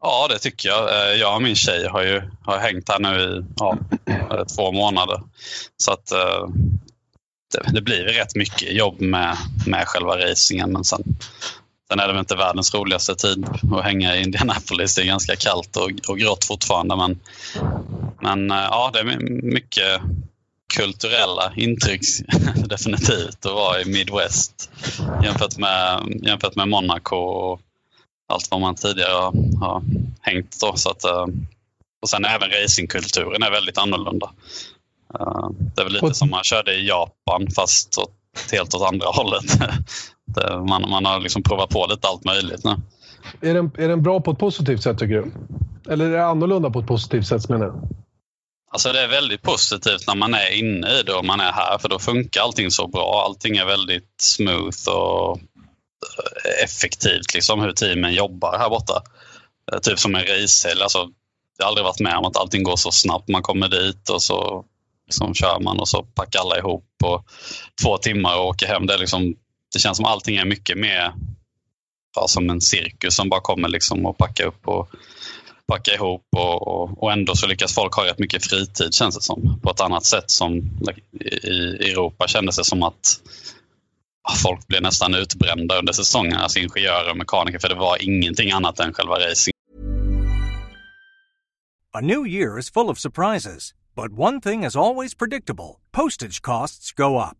S4: Ja, det tycker jag. Eh, jag och min tjej har ju har hängt här nu i ja, två månader. Så att eh, det, det, blir rätt mycket jobb med, med själva racingen. Men sen, sen är det väl inte världens roligaste tid att hänga i Indianapolis. Det är ganska kallt och, och grått fortfarande. Men, men ja, det är mycket, kulturella intryck definitivt att vara i Midwest jämfört med, jämfört med Monaco och allt vad man tidigare har, har hängt. Då, så att, eh, och sen även racingkulturen är väldigt annorlunda. Eh, det är väl lite som man körde i Japan fast åt, helt åt andra hållet. man, man har liksom provat på lite allt möjligt nu.
S1: Är den, är den bra på ett positivt sätt tycker du? Eller är det annorlunda på ett positivt sätt menar jag?
S4: Alltså det är väldigt positivt när man är inne i det och man är här för då funkar allting så bra. Allting är väldigt smooth och eh, effektivt liksom hur teamen jobbar här borta. Eh, typ som en racehelg. Alltså, jag har aldrig varit med om att allting går så snabbt. Man kommer dit och så liksom kör man och så packar alla ihop på två timmar och åker hem. Det, är liksom, det känns som allting är mycket mer ja, som en cirkus som bara kommer liksom och packar upp och packa ihop och, och, och, ändå så lyckas folk ha rätt mycket fritid känns det som. På ett annat sätt som i Europa kändes det som att folk blev nästan utbrända under säsongen, alltså ingenjörer och mekaniker, för det var ingenting annat än själva racing.
S5: A new year is full of surprises, but one thing is always predictable. Postage costs go up.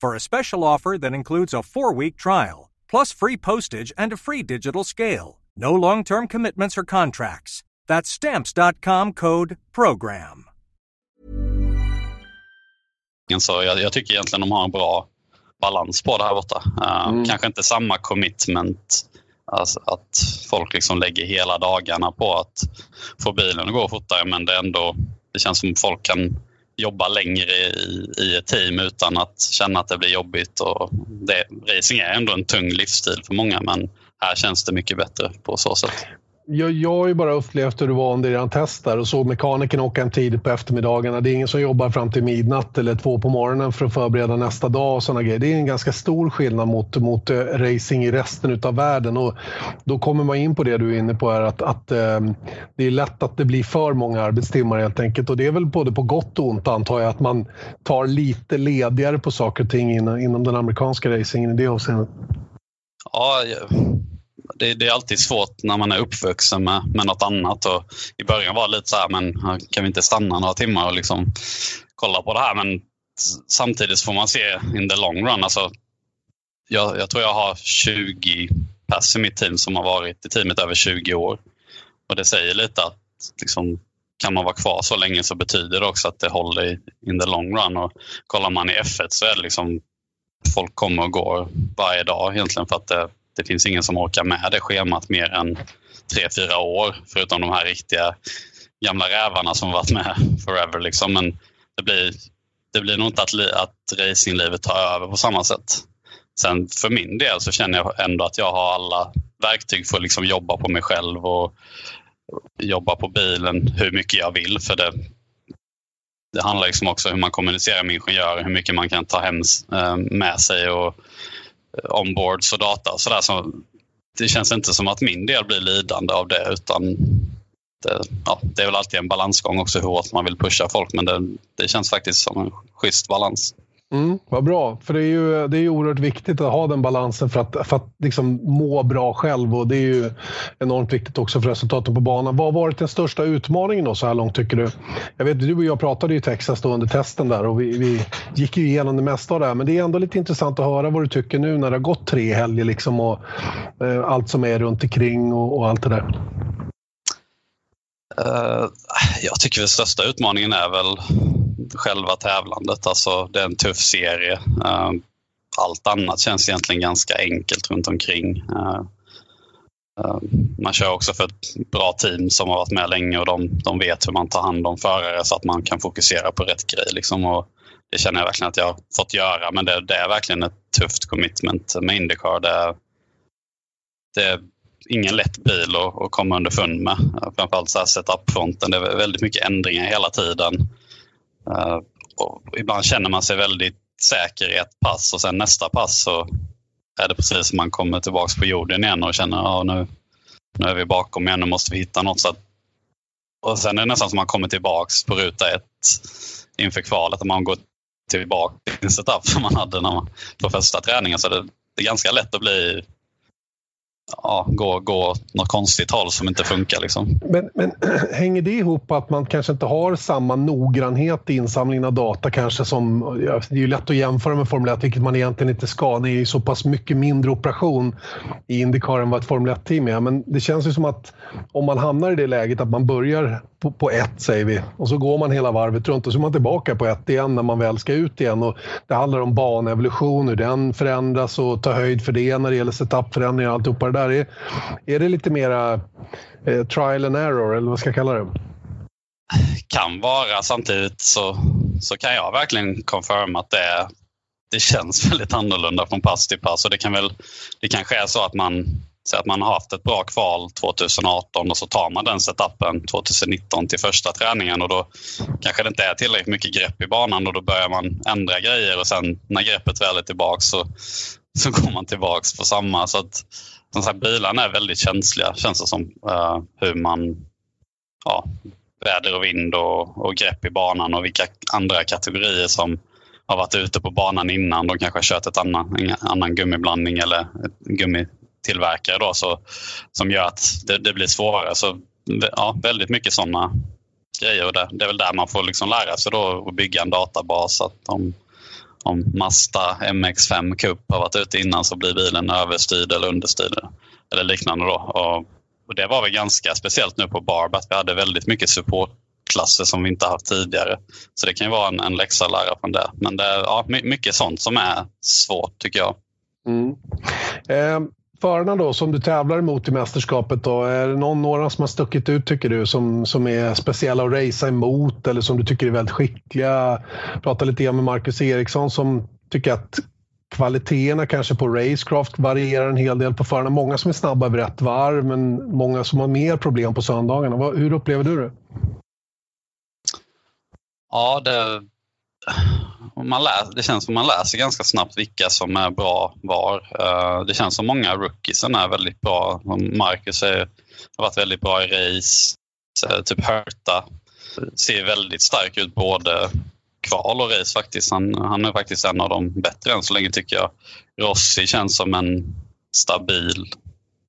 S5: for a special offer that includes a four week trial, plus free postage and a free digital scale. No long term commitments or contracts. That's Stamps.com code PROGRAM.
S4: Så jag, jag tycker egentligen de har en bra balans på det här borta. Uh, mm. Kanske inte samma commitment Alltså att folk liksom lägger hela dagarna på att få bilen att gå fortare men det, ändå, det känns som folk kan jobba längre i, i ett team utan att känna att det blir jobbigt. Och det, racing är ändå en tung livsstil för många men här känns det mycket bättre på så sätt
S1: jag, jag har ju bara upplevt hur det var under eran test där och såg mekanikern åka hem tidigt på eftermiddagarna. Det är ingen som jobbar fram till midnatt eller två på morgonen för att förbereda nästa dag och sådana grejer. Det är en ganska stor skillnad mot, mot uh, racing i resten av världen och då kommer man in på det du är inne på här att, att um, det är lätt att det blir för många arbetstimmar helt enkelt och det är väl både på gott och ont antar jag att man tar lite ledigare på saker och ting inom, inom den amerikanska racingen i det avseendet.
S4: Ja, det, det, är alltid svårt när man är uppvuxen med, med något annat. Och I början var det lite så här, men kan vi inte stanna några timmar och liksom kolla på det här? Men samtidigt får man se in the long run. Alltså, jag, jag tror jag har 20 pers i mitt team som har varit i teamet över 20 år. Och det säger lite att liksom, kan man vara kvar så länge så betyder det också att det håller in the long run. Och kollar man i F1 så är det liksom folk kommer och går varje dag egentligen för att det, det finns ingen som orkar med det schemat mer än tre, fyra år. Förutom de här riktiga gamla rävarna som varit med forever. Liksom. Men det blir, det blir nog inte att, att racinglivet tar över på samma sätt. Sen för min del så känner jag ändå att jag har alla verktyg för att liksom jobba på mig själv och jobba på bilen hur mycket jag vill. För det, det handlar liksom också om hur man kommunicerar med ingenjörer, hur mycket man kan ta hem eh, med sig och Eh, onboards och data och sådär. Så det känns inte som att min del blir lidande av det utan det, ja, det är väl alltid en balansgång också hur hårt man vill pusha folk men det, det känns faktiskt som en schysst balans.
S1: Mm, vad bra, för det är ju det är oerhört viktigt att ha den balansen för att, för att liksom må bra själv och det är ju enormt viktigt också för resultaten på banan. Vad har varit den största utmaningen då så här långt tycker du? Jag vet, du och jag pratade i Texas då under testen där och vi, vi gick ju igenom det mesta av det här men det är ändå lite intressant att höra vad du tycker nu när det har gått tre helger liksom och eh, allt som är runt omkring och, och allt det där.
S4: Uh, jag tycker den största utmaningen är väl själva tävlandet. Alltså, det är en tuff serie. Eh, allt annat känns egentligen ganska enkelt runt omkring. Eh, eh, man kör också för ett bra team som har varit med länge och de, de vet hur man tar hand om förare så att man kan fokusera på rätt grej. Liksom. Och det känner jag verkligen att jag har fått göra men det, det är verkligen ett tufft commitment med Indycar. Det, det ingen lätt bil att, att komma underfund med. Framförallt så här setup-fronten. Det är väldigt mycket ändringar hela tiden. Eh, och ibland känner man sig väldigt säker i ett pass och sen nästa pass så är det precis som man kommer tillbaka på jorden igen och känner att ja, nu, nu är vi bakom igen, nu måste vi hitta något. Så att, och sen är det nästan som man kommer tillbaka på ruta ett inför kvalet och man går tillbaka till sin setup som man hade när man, på första träningen. Så det, det är ganska lätt att bli ja, gå, gå något konstigt håll som inte funkar. Liksom.
S1: Men, men hänger det ihop att man kanske inte har samma noggrannhet i insamlingen av data kanske som... Det är ju lätt att jämföra med Formel 1, vilket man egentligen inte ska. Det är ju så pass mycket mindre operation i Indycar än vad ett Formel 1-team är. Men det känns ju som att om man hamnar i det läget att man börjar på, på ett, säger vi, och så går man hela varvet runt och så är man tillbaka på ett igen när man väl ska ut igen. Och det handlar om banevolution, hur den förändras och ta höjd för det när det gäller setupförändringar och alltihopa det där. Är, är det lite mera eh, trial and error, eller vad ska jag kalla det?
S4: Kan vara. Samtidigt så, så kan jag verkligen confirma att det, det känns väldigt annorlunda från pass till pass. Och det, kan väl, det kanske är så att man så att man har haft ett bra kval 2018 och så tar man den setupen 2019 till första träningen och då kanske det inte är tillräckligt mycket grepp i banan och då börjar man ändra grejer och sen när greppet väl är tillbaks så, så går man tillbaks på samma. Så att som sagt, bilarna är väldigt känsliga känns det som. Uh, hur man, ja, väder och vind och, och grepp i banan och vilka andra kategorier som har varit ute på banan innan. De kanske har kört ett annan, en annan gummiblandning eller ett gummitillverkare då, så, som gör att det, det, blir svårare. Så ja, väldigt mycket sådana grejer. Och det, det, är väl där man får liksom lära sig då att bygga en databas. Att de, om Mazda MX5 Cup har varit ute innan så blir bilen överstyrd eller understyrd eller liknande. Då. Och, och det var väl ganska speciellt nu på Barb att vi hade väldigt mycket supportklasser som vi inte haft tidigare. Så det kan ju vara en, en läxa att lära från det. Men det är ja, mycket sånt som är svårt tycker jag. Mm.
S1: Eh, förarna då som du tävlar emot i mästerskapet då, är det någon, några som har stuckit ut tycker du som, som är speciella att racea emot eller som du tycker är väldigt skickliga? Jag pratade lite grann med Marcus Eriksson som tycker att kvaliteterna kanske på racecraft varierar en hel del på förarna. Många som är snabba över ett varv men många som har mer problem på söndagarna. Hur upplever du det?
S4: Ja, det, man läser, det känns som man läser ganska snabbt vilka som är bra var. Eh, det känns som många rookiesen är väldigt bra. Marcus är, har varit väldigt bra i race. Eh, typ Herta ser väldigt stark ut både kval och race faktiskt. Han, han är faktiskt en av de bättre än så länge tycker jag. Rossi känns som en stabil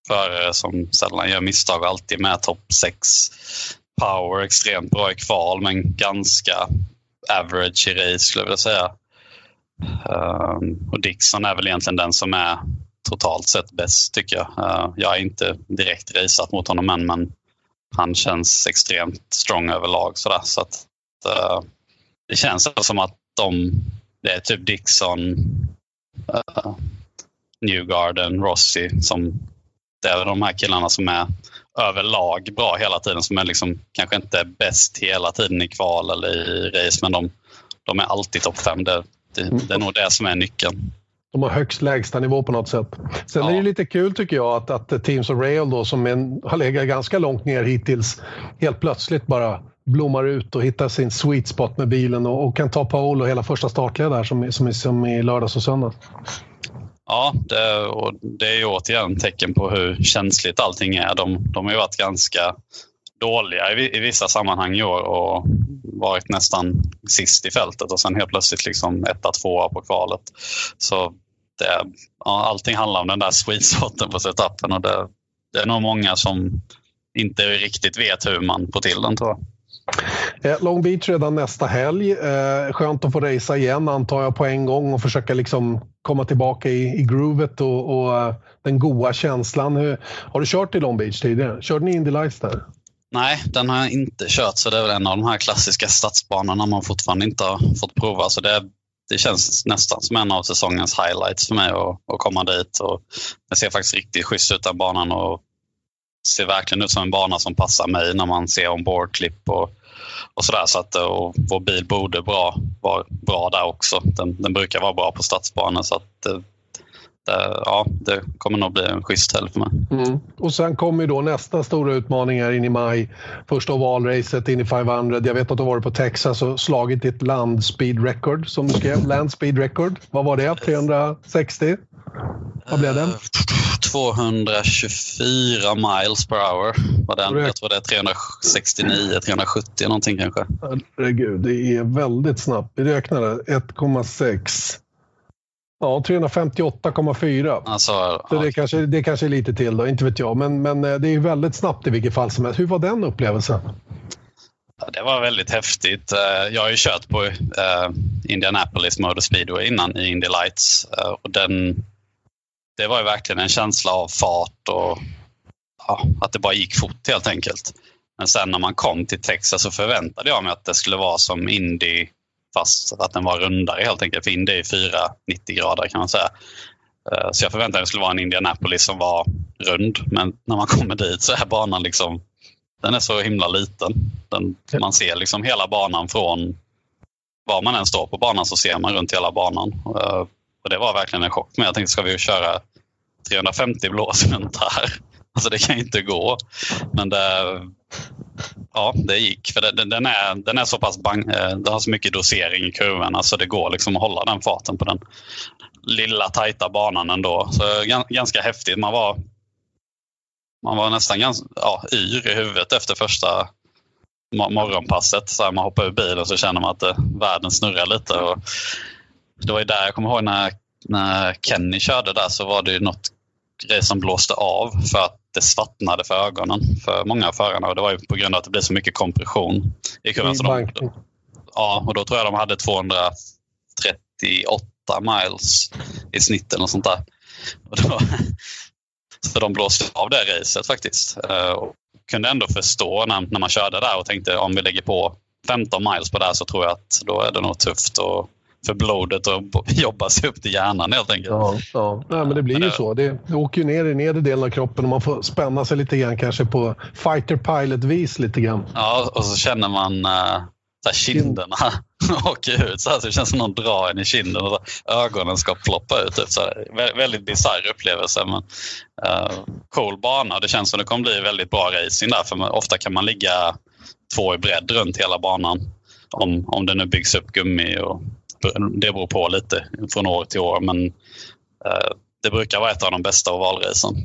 S4: förare som sällan gör misstag och alltid med topp 6. Power extremt bra i kval men ganska average i race skulle jag vilja säga. Um, och Dixon är väl egentligen den som är totalt sett bäst tycker jag. Uh, jag har inte direkt raceat mot honom än men han känns extremt strong överlag. Sådär. Så att, uh, det känns som att de, det är typ Dixon, uh, Newgarden, Rossi som det är de här killarna som är överlag bra hela tiden som är liksom, kanske inte bäst hela tiden i kval eller i race men de, de är alltid topp fem. Det, det, det, är nog det som är nyckeln.
S1: De har högst lägsta nivå på något sätt. Sen ja. är det lite kul tycker jag att, att Teams of Rail då som en, har legat ganska långt ner hittills helt plötsligt bara blommar ut och hittar sin sweet spot med bilen och, och kan ta och hela första startled där som, som, som i lördags och söndags.
S4: Ja, det, och det är ju återigen tecken på hur känsligt allting är. De, de har ju varit ganska dåliga i, i vissa sammanhang i år och varit nästan sist i fältet och sen helt plötsligt liksom etta, tvåa på kvalet. Så det, ja, allting handlar om den där sweet spoten på setupen och det, det är nog många som inte riktigt vet hur man får till den tror jag.
S1: Eh, Long Beach redan nästa helg. Eh, skönt att få racea igen antar jag på en gång och försöka liksom komma tillbaka i, i groovet och, och eh, den goa känslan. Hur, har du kört i Long Beach tidigare? Körde ni Indy Lights där?
S4: Nej, den har jag inte kört så det är väl en av de här klassiska stadsbanorna man fortfarande inte har fått prova. Så det, det känns nästan som en av säsongens highlights för mig att, att komma dit. Och det ser faktiskt riktigt schysst ut den banan och ser verkligen ut som en bana som passar mig när man ser ombordklipp och och sådär. Så att och vår bil borde bra, vara bra där också. Den, den brukar vara bra på stadsbanor så att det, det, ja, det kommer nog bli en schysst helg för mig.
S1: Mm. Och sen kommer ju då nästa stora utmaning här in i maj. Första ovalracet in i 500. Jag vet att du har varit på Texas och slagit ditt land speed record som du skrev. Land speed record. Vad var det? 360? Vad blev det?
S4: 224 miles per hour var den. Jag tror det är 369, 370 någonting kanske.
S1: Herregud, det är väldigt snabbt. Vi räknade 1,6. Ja, 358,4. Alltså, så ja. det, kanske, det kanske är lite till då, inte vet jag. Men, men eh, det är väldigt snabbt i vilket fall som helst. Hur var den upplevelsen?
S4: Det var väldigt häftigt. Eh, jag har ju kört på eh, Indianapolis Motor Speedway innan i Indy Lights. Och den, det var ju verkligen en känsla av fart och ja, att det bara gick fort helt enkelt. Men sen när man kom till Texas så förväntade jag mig att det skulle vara som Indy fast att den var rundare helt enkelt. För Indy är 490 grader kan man säga. Eh, så jag förväntade mig att det skulle vara en Indianapolis som var rund. Men när man kommer dit så är banan liksom den är så himla liten. Den, man ser liksom hela banan från var man än står på banan så ser man runt hela banan. Eh, och det var verkligen en chock. Men jag tänkte, ska vi köra 350 blås runt här? Alltså det kan inte gå. Men det, ja, det gick. För det, den, är, den är så pass bang, eh, den har så mycket dosering i kurvorna så alltså, det går liksom att hålla den farten på den lilla tajta banan ändå. Så ganska häftigt. Man var, man var nästan ganska, ja, yr i huvudet efter första morgonpasset. Så här, man hoppar ur bilen så känner man att det, världen snurrar lite. Och det var ju där jag kommer ihåg när, när Kenny körde där så var det ju något racen blåste av för att det svartnade för ögonen för många av förarna. Och det var ju på grund av att det blev så mycket kompression i kurvan. Så de, ja, och då tror jag de hade 238 miles i snitt eller något sånt där. Och då, så de blåste av det racet faktiskt. Eh, och kunde ändå förstå när, när man körde där och tänkte om vi lägger på 15 miles på det här så tror jag att då är det nog tufft och för blodet att jobba sig upp till hjärnan helt enkelt.
S1: Ja, ja. Nej, men det blir ju så. Det, det åker ju ner i nedre delen av kroppen och man får spänna sig lite grann kanske på fighter pilot-vis lite grann.
S4: Ja, och så känner man uh, så kinderna åker ut så, här, så det känns som någon drar en i kinden och ögonen ska ploppa ut. Typ, så här. Väldigt bisarr upplevelse men uh, cool bana. Det känns som det kommer bli väldigt bra racing där för man, ofta kan man ligga två i bredd runt hela banan om, om det nu byggs upp gummi och det beror på lite från år till år men uh, det brukar vara ett av de bästa ovalracen.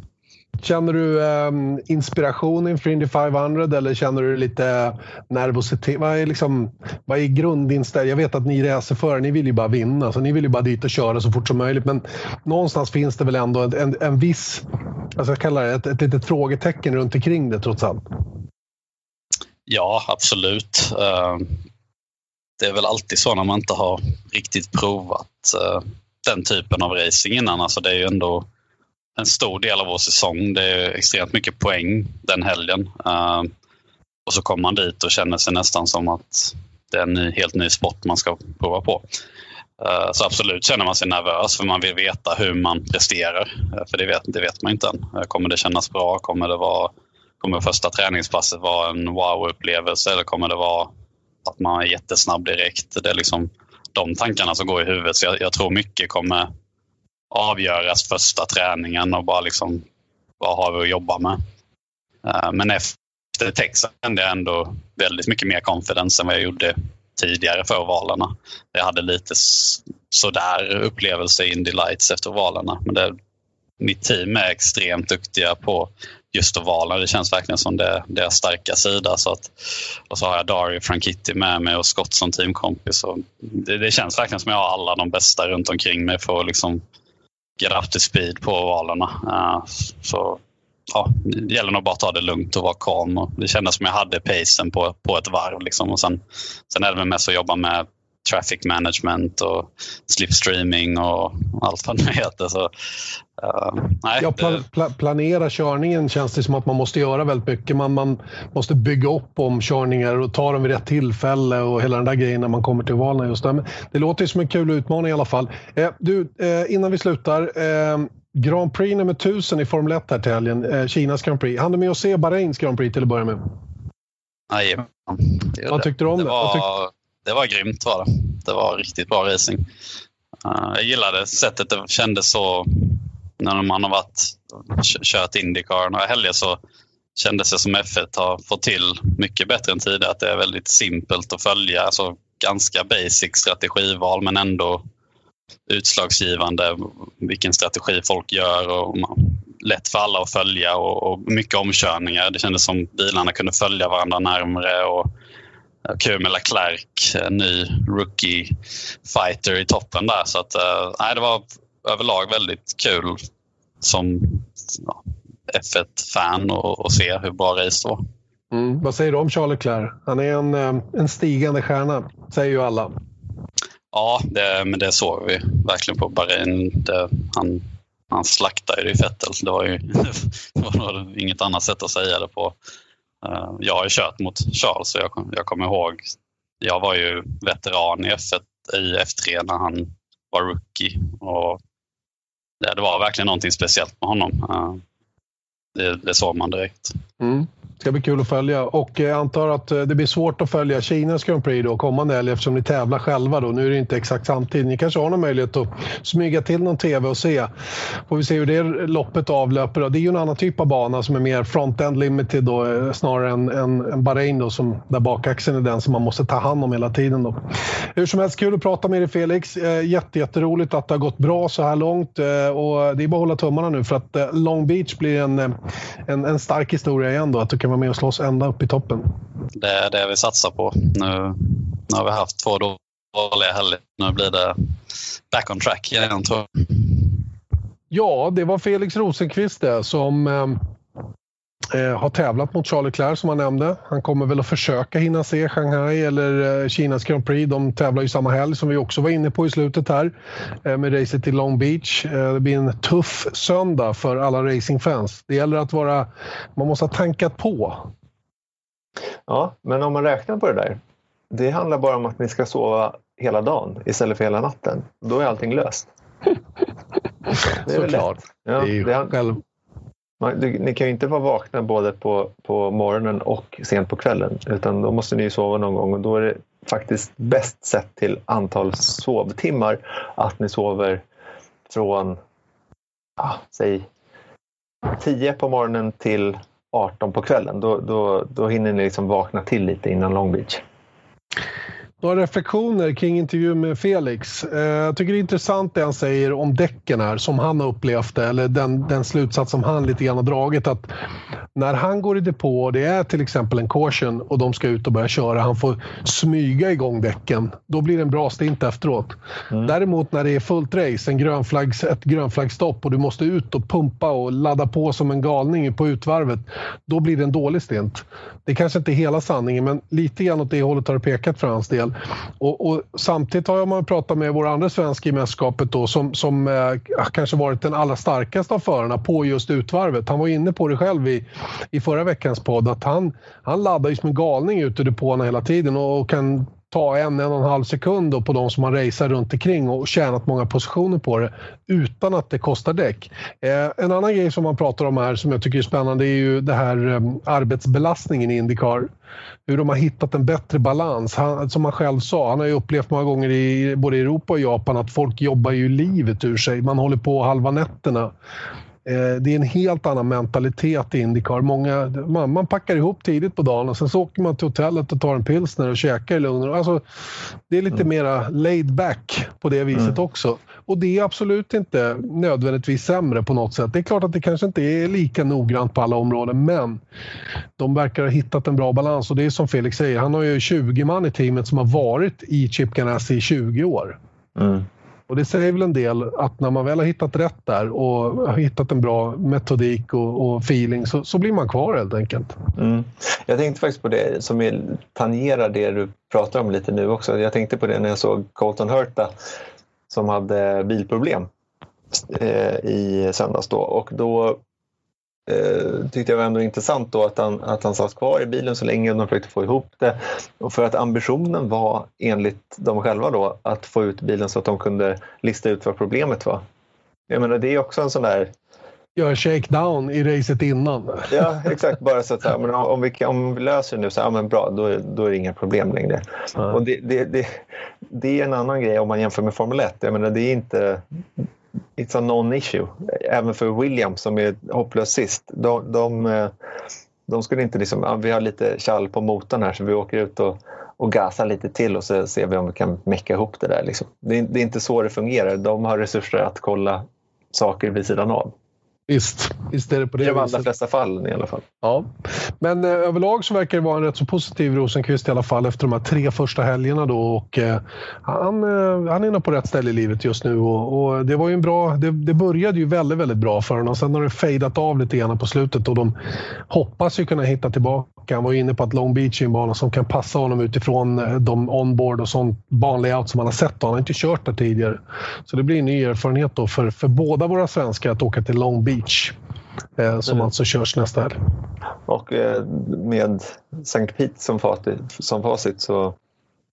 S1: Känner du um, inspiration inför Indy 500 eller känner du lite nervositet? Vad är, liksom, vad är grundinställningen? Jag vet att ni racerförare, ni vill ju bara vinna. Så ni vill ju bara dit och köra så fort som möjligt. Men någonstans finns det väl ändå en, en, en viss, alltså jag kallar det ett, ett litet frågetecken runt omkring det trots allt.
S4: Ja, absolut. Uh, det är väl alltid så när man inte har riktigt provat eh, den typen av racing innan. Alltså det är ju ändå en stor del av vår säsong. Det är extremt mycket poäng den helgen. Eh, och så kommer man dit och känner sig nästan som att det är en ny, helt ny sport man ska prova på. Eh, så absolut känner man sig nervös för man vill veta hur man presterar. För det vet, det vet man inte än. Kommer det kännas bra? Kommer, det vara, kommer första träningspasset vara en wow-upplevelse eller kommer det vara att man är jättesnabb direkt? Det är liksom de tankarna som går i huvudet. Så jag, jag tror mycket kommer avgöras första träningen och bara liksom vad har vi att jobba med. Eh, men efter Texas kände jag ändå väldigt mycket mer confidence än vad jag gjorde tidigare för ovalerna. Jag hade lite sådär upplevelse i Indy Lights efter ovalerna. Men det, mitt team är extremt duktiga på just ovalen. Det känns verkligen som det, deras starka sida. Så att, och så har jag Dario Frankitti med mig och Scott som teamkompis. Och det, det, känns verkligen som jag har alla de bästa runt omkring mig för att liksom get up to speed på ovalerna. Uh, eh, så ja, det gäller nog bara att ta det lugnt och vara calm. Och det kändes som jag hade pacen på, på ett varv. Liksom. Och sen, sen är det väl mest att jobba med traffic management och slipstreaming och allt vad det heter. Så, uh, nej,
S1: ja, pla pla planera körningen känns det som att man måste göra väldigt mycket. Man, man måste bygga upp omkörningar och ta dem vid rätt tillfälle och hela den där grejen när man kommer till valen. Just det. det låter som en kul utmaning i alla fall. Eh, du, eh, innan vi slutar. Eh, Grand Prix nummer 1000 i Formel 1 här till helgen. Eh, Kinas Grand Prix. Han du med att se Bahrains Grand Prix till att börja med?
S4: Jajamän.
S1: Vad tyckte du om det?
S4: Det var, det var grymt. Var det. det var riktigt bra racing. Uh, jag gillade sättet det kändes så när man har varit, kört Indycar några helger så kändes det som F1 har fått till mycket bättre än tidigare. Att det är väldigt simpelt att följa. Alltså ganska basic strategival men ändå utslagsgivande vilken strategi folk gör och lätt för alla att följa och, och mycket omkörningar. Det kändes som bilarna kunde följa varandra närmre och kul med Leclerc, ny rookie fighter i toppen där. Så att, äh, det var överlag väldigt kul som ja, F1-fan att se hur bra race det var.
S1: Mm. Vad säger du om Charles Leclerc? Han är en, eh, en stigande stjärna, säger ju alla.
S4: Ja, det, men det såg vi verkligen på Bahrain. Det, han, han slaktade ju Vettel. Det var ju det var inget annat sätt att säga det på. Eh, jag har ju kört mot Charles så jag, jag kommer ihåg. Jag var ju veteran i, F1, i F3 när han var rookie. Och det, det var verkligen någonting speciellt med honom. Eh, det, det sa man direkt.
S1: Mm ska bli kul att följa. Och jag antar att eh, det blir svårt att följa Kinas Grand Prix då, kommande helg eftersom ni tävlar själva. Då. Nu är det inte exakt samtidigt. Ni kanske har någon möjlighet att smyga till någon TV och se. Får vi se hur det loppet avlöper. Då. Det är ju en annan typ av bana som är mer front-end limited då, eh, snarare än, än, än Bahrain då, som, där bakaxeln är den som man måste ta hand om hela tiden. Då. Hur som helst, kul att prata med dig Felix. Jätte, jätteroligt att det har gått bra så här långt. Och det är bara att hålla tummarna nu för att Long Beach blir en, en, en stark historia igen. Då, att du kan vara med och slåss ända upp i toppen.
S4: Det är det vi satsar på. Nu, nu har vi haft två dåliga helger. Nu blir det back on track igen tror jag.
S1: Ja, det var Felix Rosenqvist det, som eh, har tävlat mot Charlie Leclerc som han nämnde. Han kommer väl att försöka hinna se Shanghai eller eh, Kinas Grand Prix. De tävlar ju samma helg som vi också var inne på i slutet här eh, med racet till Long Beach. Eh, det blir en tuff söndag för alla racingfans. Det gäller att vara... Man måste ha tankat på.
S2: Ja, men om man räknar på det där. Det handlar bara om att ni ska sova hela dagen istället för hela natten. Då är allting löst.
S1: Det är Såklart.
S2: Ja, det är ju det, själv man, du, ni kan ju inte vara vakna både på, på morgonen och sent på kvällen utan då måste ni ju sova någon gång och då är det faktiskt bäst sett till antal sovtimmar att ni sover från, ja, säg 10 på morgonen till 18 på kvällen. Då, då, då hinner ni liksom vakna till lite innan Long Beach.
S1: Några reflektioner kring intervjun med Felix. Eh, jag tycker det är intressant det han säger om däcken här, som han har upplevt det, eller den, den slutsats som han lite grann har dragit. Att när han går i depå och det är till exempel en caution och de ska ut och börja köra, han får smyga igång däcken. Då blir det en bra stint efteråt. Mm. Däremot när det är fullt race, en grönflaggs, ett grönflaggstopp och du måste ut och pumpa och ladda på som en galning på utvarvet, då blir det en dålig stint. Det kanske inte är hela sanningen, men lite grann åt det hållet har det pekat för hans del. Och, och samtidigt har man pratat med vår andra svensk i mästerskapet då, som, som eh, kanske varit den allra starkaste av förarna på just utvarvet. Han var inne på det själv i, i förra veckans podd, att han, han laddar ju som en galning ute i depåerna hela tiden och, och kan ta en, en och en halv sekund på de som har racear runt omkring och tjänat många positioner på det utan att det kostar däck. Eh, en annan grej som man pratar om här som jag tycker är spännande är ju det här eh, arbetsbelastningen i Indycar. Hur de har hittat en bättre balans. Han, som han själv sa, han har ju upplevt många gånger i både Europa och Japan att folk jobbar ju livet ur sig. Man håller på halva nätterna. Eh, det är en helt annan mentalitet i Indycar. Många, man, man, packar ihop tidigt på dagen och sen så åker man till hotellet och tar en pilsner och käkar i lugn alltså, Det är lite mm. mera laid back på det viset mm. också. Och det är absolut inte nödvändigtvis sämre på något sätt. Det är klart att det kanske inte är lika noggrant på alla områden, men de verkar ha hittat en bra balans. Och det är som Felix säger, han har ju 20 man i teamet som har varit i Chip Ganassi i 20 år. Mm. Och det säger väl en del att när man väl har hittat rätt där och har hittat en bra metodik och, och feeling så, så, blir man kvar helt enkelt.
S2: Mm. Jag tänkte faktiskt på det som tangerar det du pratar om lite nu också. Jag tänkte på det när jag såg Colton Hurta som hade bilproblem eh, i söndags då och då eh, tyckte jag var ändå intressant då att han, att han satt kvar i bilen så länge och de försökte få ihop det. Och för att ambitionen var enligt dem själva då att få ut bilen så att de kunde lista ut vad problemet var. Jag menar det är också en sån där
S1: Gör shakedown i racet innan.
S2: Ja, exakt. Bara så att så här, men om, vi, om vi löser det nu, så ja, men bra, då, då är det inga problem längre. Mm. Och det, det, det, det, är en annan grej om man jämför med Formel 1. Jag menar, det är inte it's a non-issue. Även för Williams som är hopplöst sist. De, de, eh, de skulle inte liksom, vi har lite kall på motorn här så vi åker ut och, och gasar lite till och så ser vi om vi kan mecka ihop det där. Liksom. Det, det är inte så det fungerar. De har resurser att kolla saker vid sidan av.
S1: Visst, visst är det på det
S2: I de allra flesta fall i alla fall.
S1: Ja. Men eh, överlag så verkar det vara en rätt så positiv Rosenqvist i alla fall efter de här tre första helgerna då och eh, han, eh, han är nog på rätt ställe i livet just nu och, och det var ju en bra, det, det, började ju väldigt, väldigt bra för honom och sen har det fejdat av lite grann på slutet och de hoppas ju kunna hitta tillbaka. Han var inne på att Long Beach är en bana som kan passa honom utifrån eh, de onboard och sån banlayout som han har sett. Han har inte kört där tidigare. Så det blir en ny erfarenhet då för, för båda våra svenskar att åka till Long Beach Beach. Eh, som mm. alltså körs nästa helg.
S2: Och eh, med St. Pete som facit, som facit så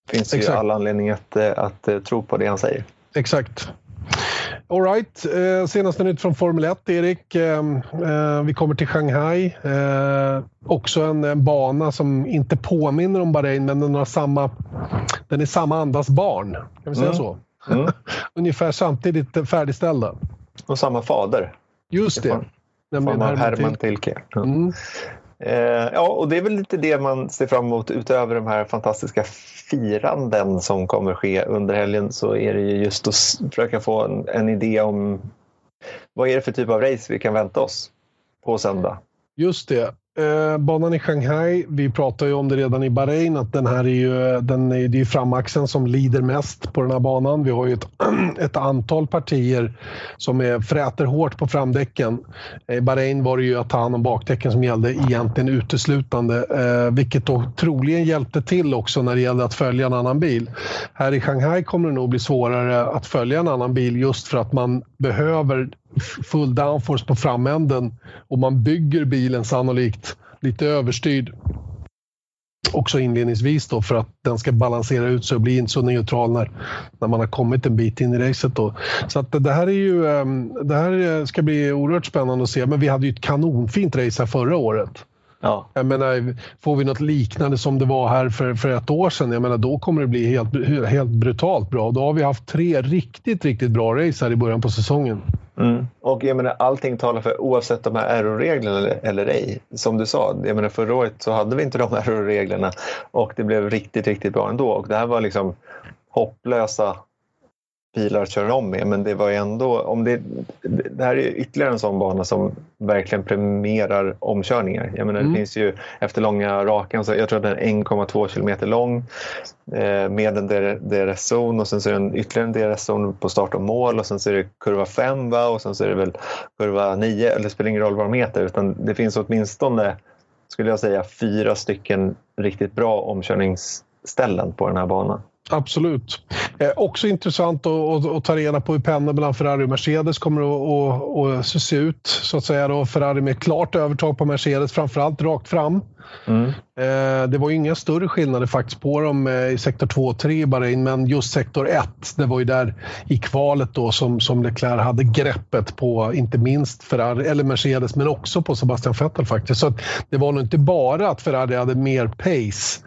S2: finns det Exakt. ju all anledning att, eh, att, att tro på det han säger.
S1: Exakt. Alright, eh, senaste nytt från Formel 1, Erik. Eh, vi kommer till Shanghai. Eh, också en, en, bana som inte påminner om Bahrain, men den, har samma, den är samma andas barn. Kan vi säga mm. så? Mm. Ungefär samtidigt färdigställda.
S2: Och samma fader.
S1: Just det.
S2: Nämligen Herman, Herman Tilke. Mm. Eh, ja, och det är väl lite det man ser fram emot utöver de här fantastiska firanden som kommer ske under helgen så är det ju just att försöka få en, en idé om vad är det för typ av race vi kan vänta oss på söndag.
S1: Just det. Eh, banan i Shanghai, vi pratade ju om det redan i Bahrain att den här är ju, den är, det är framaxeln som lider mest på den här banan. Vi har ju ett, ett antal partier som är, fräter hårt på framdäcken. Eh, I Bahrain var det ju att ta hand om bakdäcken som gällde egentligen uteslutande, eh, vilket då troligen hjälpte till också när det gällde att följa en annan bil. Här i Shanghai kommer det nog bli svårare att följa en annan bil just för att man behöver full downforce på framänden och man bygger bilen sannolikt lite överstyrd också inledningsvis då för att den ska balansera ut sig och bli inte så neutral när, när man har kommit en bit in i racet. Då. Så att det här är ju, ehm, det här eh, ska bli oerhört spännande att se. Men vi hade ju ett kanonfint race här förra året. Ja. Jag menar, får vi något liknande som det var här för, för ett år sedan, jag menar, då kommer det bli helt, helt brutalt bra. Då har vi haft tre riktigt, riktigt bra race här i början på säsongen.
S2: Mm. Och jag menar, allting talar för, oavsett de här RO-reglerna eller, eller ej, som du sa, jag menar, förra året så hade vi inte de här RO-reglerna och det blev riktigt, riktigt bra ändå. Och det här var liksom hopplösa bilar köra om med. Men det var ändå, om det, det här är ytterligare en sån bana som verkligen premierar omkörningar. Jag menar, mm. Det finns ju efter långa rakan, så jag tror att den är 1,2 kilometer lång eh, med en DRS-zon och sen så är det en, ytterligare en DRS-zon på start och mål och sen så är det kurva 5 va? och sen så är det väl kurva 9, eller det spelar ingen roll vad de heter utan det finns åtminstone, skulle jag säga, fyra stycken riktigt bra omkörningsställen på den här banan.
S1: Absolut. Eh, också intressant att, att, att, ta reda på hur pendeln mellan Ferrari och Mercedes kommer att, att, att se ut. Så att säga då. Ferrari med klart övertag på Mercedes, framförallt rakt fram. Mm. Eh, det var ju inga större skillnader faktiskt på dem eh, i sektor 2 och 3 i Bahrain, men just sektor 1, det var ju där i kvalet då som, som Leclerc hade greppet på, inte minst Ferrari, eller Mercedes, men också på Sebastian Vettel faktiskt. Så det var nog inte bara att Ferrari hade mer pace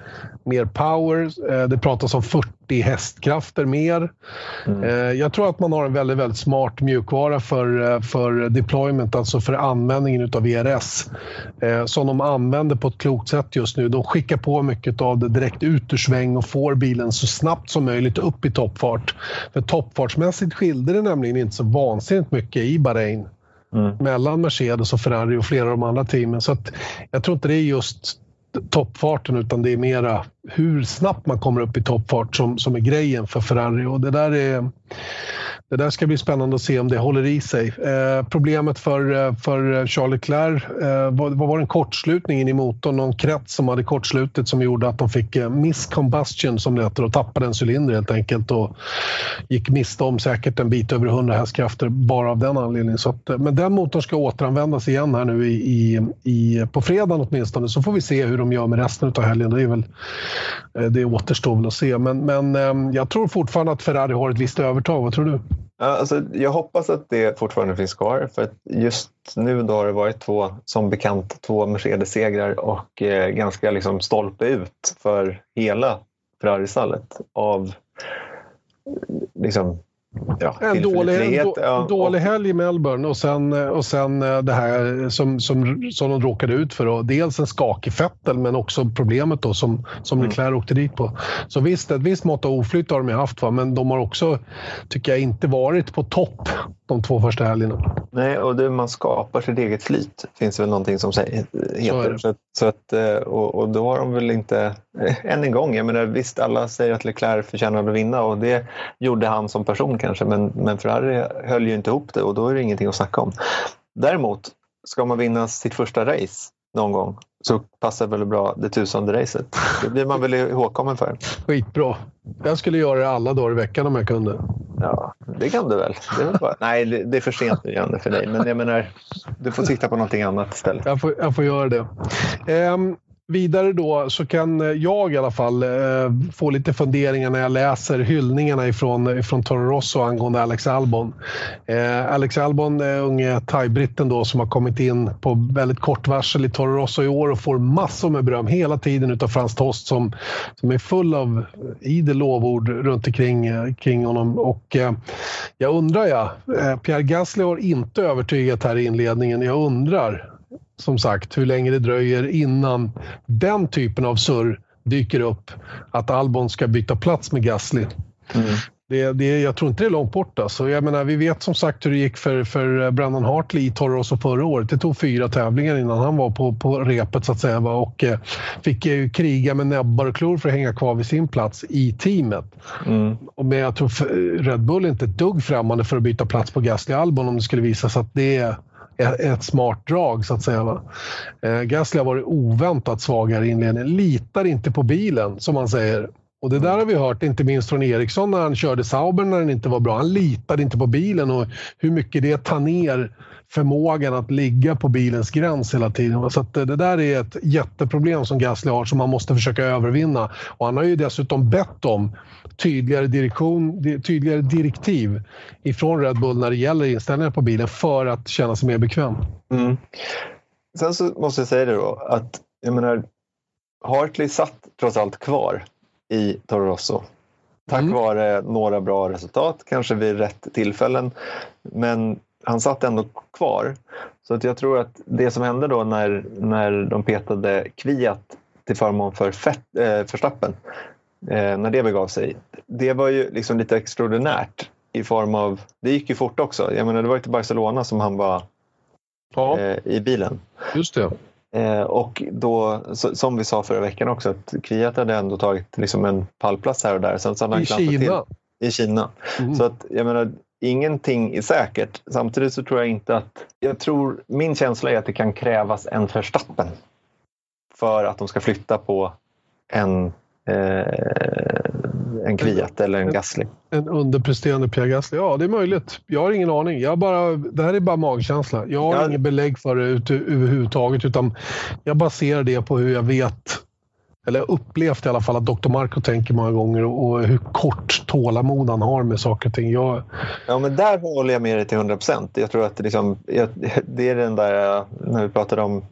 S1: mer power. Eh, det pratas om 40 hästkrafter mer. Mm. Eh, jag tror att man har en väldigt, väldigt smart mjukvara för, eh, för deployment, alltså för användningen av ERS. Som de använder på ett klokt sätt just nu. De skickar på mycket av det direkt ut ur sväng och får bilen så snabbt som möjligt upp i toppfart. För toppfartsmässigt skilde det nämligen inte så vansinnigt mycket i Bahrain. Mm. mellan Mercedes och Ferrari och flera av de andra teamen. Så jag tror inte det är just toppfarten utan det är mera hur snabbt man kommer upp i toppfart som, som är grejen för Ferrari. Och det där är det där ska bli spännande att se om det håller i sig. Eh, problemet för, eh, för Charles Leclerc eh, var, var en kortslutning in i motorn, någon krets som hade kortslutit som gjorde att de fick eh, miscombustion som det heter och tappade en cylinder helt enkelt och gick miste om säkert en bit över 100 hästkrafter bara av den anledningen. Så att, eh, men den motorn ska återanvändas igen här nu i, i, i, på fredagen åtminstone så får vi se hur de gör med resten av helgen. Det, är väl, Eh, det återstår väl att se men, men ehm, jag tror fortfarande att Ferrari har ett visst övertag. Vad tror du?
S2: Alltså, jag hoppas att det fortfarande finns kvar för att just nu då har det varit två, som bekant, två Mercedes-segrar och eh, ganska liksom stolpe ut för hela Ferrari-stallet av eh, liksom,
S1: Ja, en dålig, en ja, dålig helg i Melbourne och sen, och sen eh, det här som, som, som de råkade ut för. Då. Dels en skakig Fettel men också problemet då som, som mm. Leclerc åkte dit på. Så visst, ett visst mått av oflyt har de haft va? men de har också, tycker jag, inte varit på topp de två första helgerna.
S2: Nej, och det, man skapar sitt eget flyt finns väl någonting som säger, heter. Så, så, att, eh, och, och, då har de väl inte, eh, än en gång, jag menar visst alla säger att Leclerc förtjänar att vinna och det gjorde han som person kanske men, men Ferrari höll ju inte ihop det och då är det ingenting att snacka om. Däremot, ska man vinna sitt första race någon gång så passar väl bra det tusende racet. Det blir man väl ihågkommen för.
S1: Skitbra. Jag skulle göra det alla dagar i veckan om jag kunde.
S2: Ja, det kan du väl. väl bara... Nej, det är för sent nu för dig. Men jag menar, du får titta på någonting annat istället.
S1: Jag får, jag får göra det. Um, vidare då så kan eh, jag i alla fall eh, få lite funderingar när jag läser hyllningarna ifrån, ifrån Toro Rosso angående Alex Albon. Eh, Alex Albon, är unge thaibritten då som har kommit in på väldigt kort varsel i Toro Rosso i år och får massor med beröm hela tiden utav Frans Tost som, som är full av idel lovord runt omkring eh, kring honom. Och, eh, jag undrar ja, eh, Pierre Gasly har inte övertygat här i inledningen. Jag undrar som sagt hur länge det dröjer innan den typen av surr dyker upp att Albon ska byta plats med Gasly. Mm. Det, det, jag tror inte det är långt bort. Alltså. Jag menar, vi vet som sagt hur det gick för, för Brandon Hartley i Toro förra året. Det tog fyra tävlingar innan han var på, på repet så att säga. Och eh, fick eh, kriga med näbbar och klor för att hänga kvar vid sin plats i teamet. Mm. Men jag tror Red Bull är inte ett dugg främmande för att byta plats på Gasly Albon om det skulle visa sig att det är ett smart drag så att säga. Va? Eh, Gasly har varit oväntat svagare i inledningen. Litar inte på bilen som man säger. Och det där har vi hört, inte minst från Eriksson när han körde Sauber när den inte var bra. Han litade inte på bilen och hur mycket det tar ner förmågan att ligga på bilens gräns hela tiden. Så det där är ett jätteproblem som Gasly har som man måste försöka övervinna. Och han har ju dessutom bett om tydligare, direktion, tydligare direktiv ifrån Red Bull när det gäller inställningar på bilen för att känna sig mer bekväm. Mm.
S2: Sen så måste jag säga det då att jag menar Hartley satt trots allt kvar i Toro Rosso. Tack mm. vare några bra resultat, kanske vid rätt tillfällen. Men han satt ändå kvar. Så att jag tror att det som hände då när, när de petade Kviat till förmån för Fett, eh, Förstappen, eh, när det begav sig, det var ju liksom lite extraordinärt i form av, det gick ju fort också. Jag menar, det var ju till Barcelona som han var ja. eh, i bilen.
S1: Just det.
S2: Eh, och då, som vi sa förra veckan också, att Kviat hade ändå tagit liksom en pallplats här och där. Sen så hade
S1: I Kina?
S2: Till, I Kina. Mm. Så att, jag menar, ingenting är säkert. Samtidigt så tror jag inte att... Jag tror, min känsla är att det kan krävas en förstappen för att de ska flytta på en eh, en Kviat eller en Gasly.
S1: En underpresterande Pierre Gasly? Ja, det är möjligt. Jag har ingen aning. Jag bara, det här är bara magkänsla. Jag har ja. inget belägg för det ut, överhuvudtaget utan jag baserar det på hur jag vet eller upplevt i alla fall att Dr. Marco tänker många gånger och, och hur kort tålamod han har med saker och ting. Jag...
S2: Ja, men där håller jag med dig till 100 procent. Jag tror att det, liksom, det är den där, när vi pratade om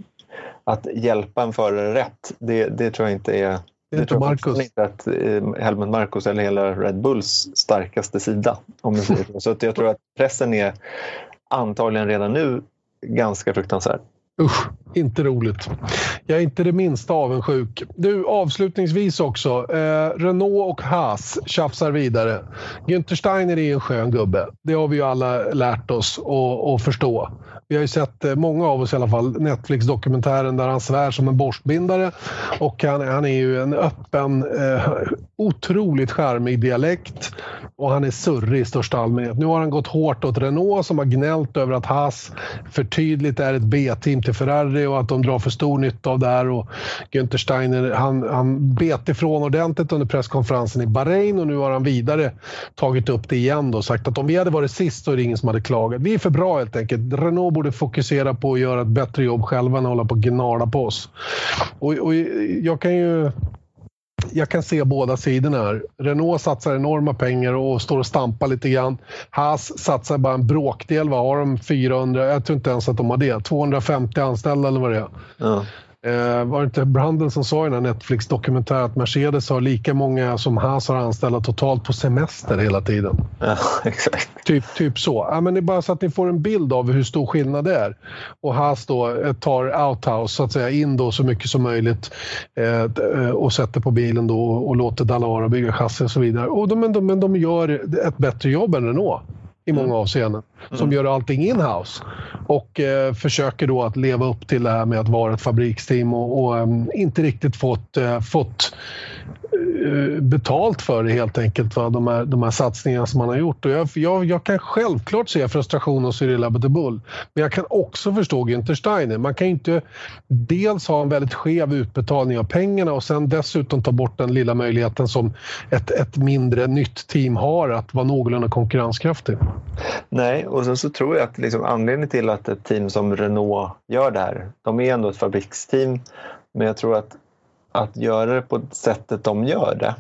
S2: att hjälpa en förare rätt, det, det tror jag inte är
S1: det är inte Marcus.
S2: inte att eh, Helmut Marcus eller hela Red Bulls starkaste sida. Om jag säger så. så jag tror att pressen är antagligen redan nu ganska fruktansvärd.
S1: Usch, inte roligt. Jag är inte det minsta avundsjuk. Du, avslutningsvis också. Eh, Renault och Haas tjafsar vidare. Günther Steiner är en skön gubbe. Det har vi ju alla lärt oss att förstå. Vi har ju sett, eh, många av oss i alla fall, Netflix-dokumentären där han svär som en borstbindare. Och han, han är ju en öppen, eh, otroligt charmig dialekt. Och han är surrig i största allmänhet. Nu har han gått hårt åt Renault som har gnällt över att Haas för tydligt är ett B-team till Ferrari och att de drar för stor nytta av det här. Och Günther Steiner han, han bet ifrån ordentligt under presskonferensen i Bahrain och nu har han vidare tagit upp det igen och sagt att om vi hade varit sist så är det ingen som hade klagat. Vi är för bra helt enkelt. Renault borde fokusera på att göra ett bättre jobb själva än att hålla på och gnala på oss. Och, och jag kan ju jag kan se båda sidorna här. Renault satsar enorma pengar och står och stampar lite grann. Haas satsar bara en bråkdel. Vad har de? 400? Jag tror inte ens att de har det. 250 anställda eller vad det är. Ja. Eh, var det inte Brandel som sa i den här Netflix-dokumentären att Mercedes har lika många som Haas har anställda totalt på semester hela tiden?
S2: Ja, exakt.
S1: Typ, typ så. Ja, men det är bara så att ni får en bild av hur stor skillnad det är. Och Haas då eh, tar outhouse, så att säga, in då så mycket som möjligt eh, och sätter på bilen då och låter Dallara bygga chassi och så vidare. Och de, men, de, men de gör ett bättre jobb än Renault i många mm. avseenden. Som mm. gör allting in-house. Och eh, försöker då att leva upp till det här med att vara ett fabriksteam och, och um, inte riktigt fått, eh, fått Eh, betalt för det helt enkelt, va? De, här, de här satsningarna som man har gjort. Och jag, jag, jag kan självklart se frustration hos Cyril Abiteboul, men jag kan också förstå Günther Steiner. Man kan inte dels ha en väldigt skev utbetalning av pengarna och sen dessutom ta bort den lilla möjligheten som ett, ett mindre nytt team har att vara någorlunda konkurrenskraftig.
S2: Nej, och sen så tror jag att liksom anledningen till att ett team som Renault gör det här, de är ändå ett fabriksteam, men jag tror att att göra det på sättet de gör det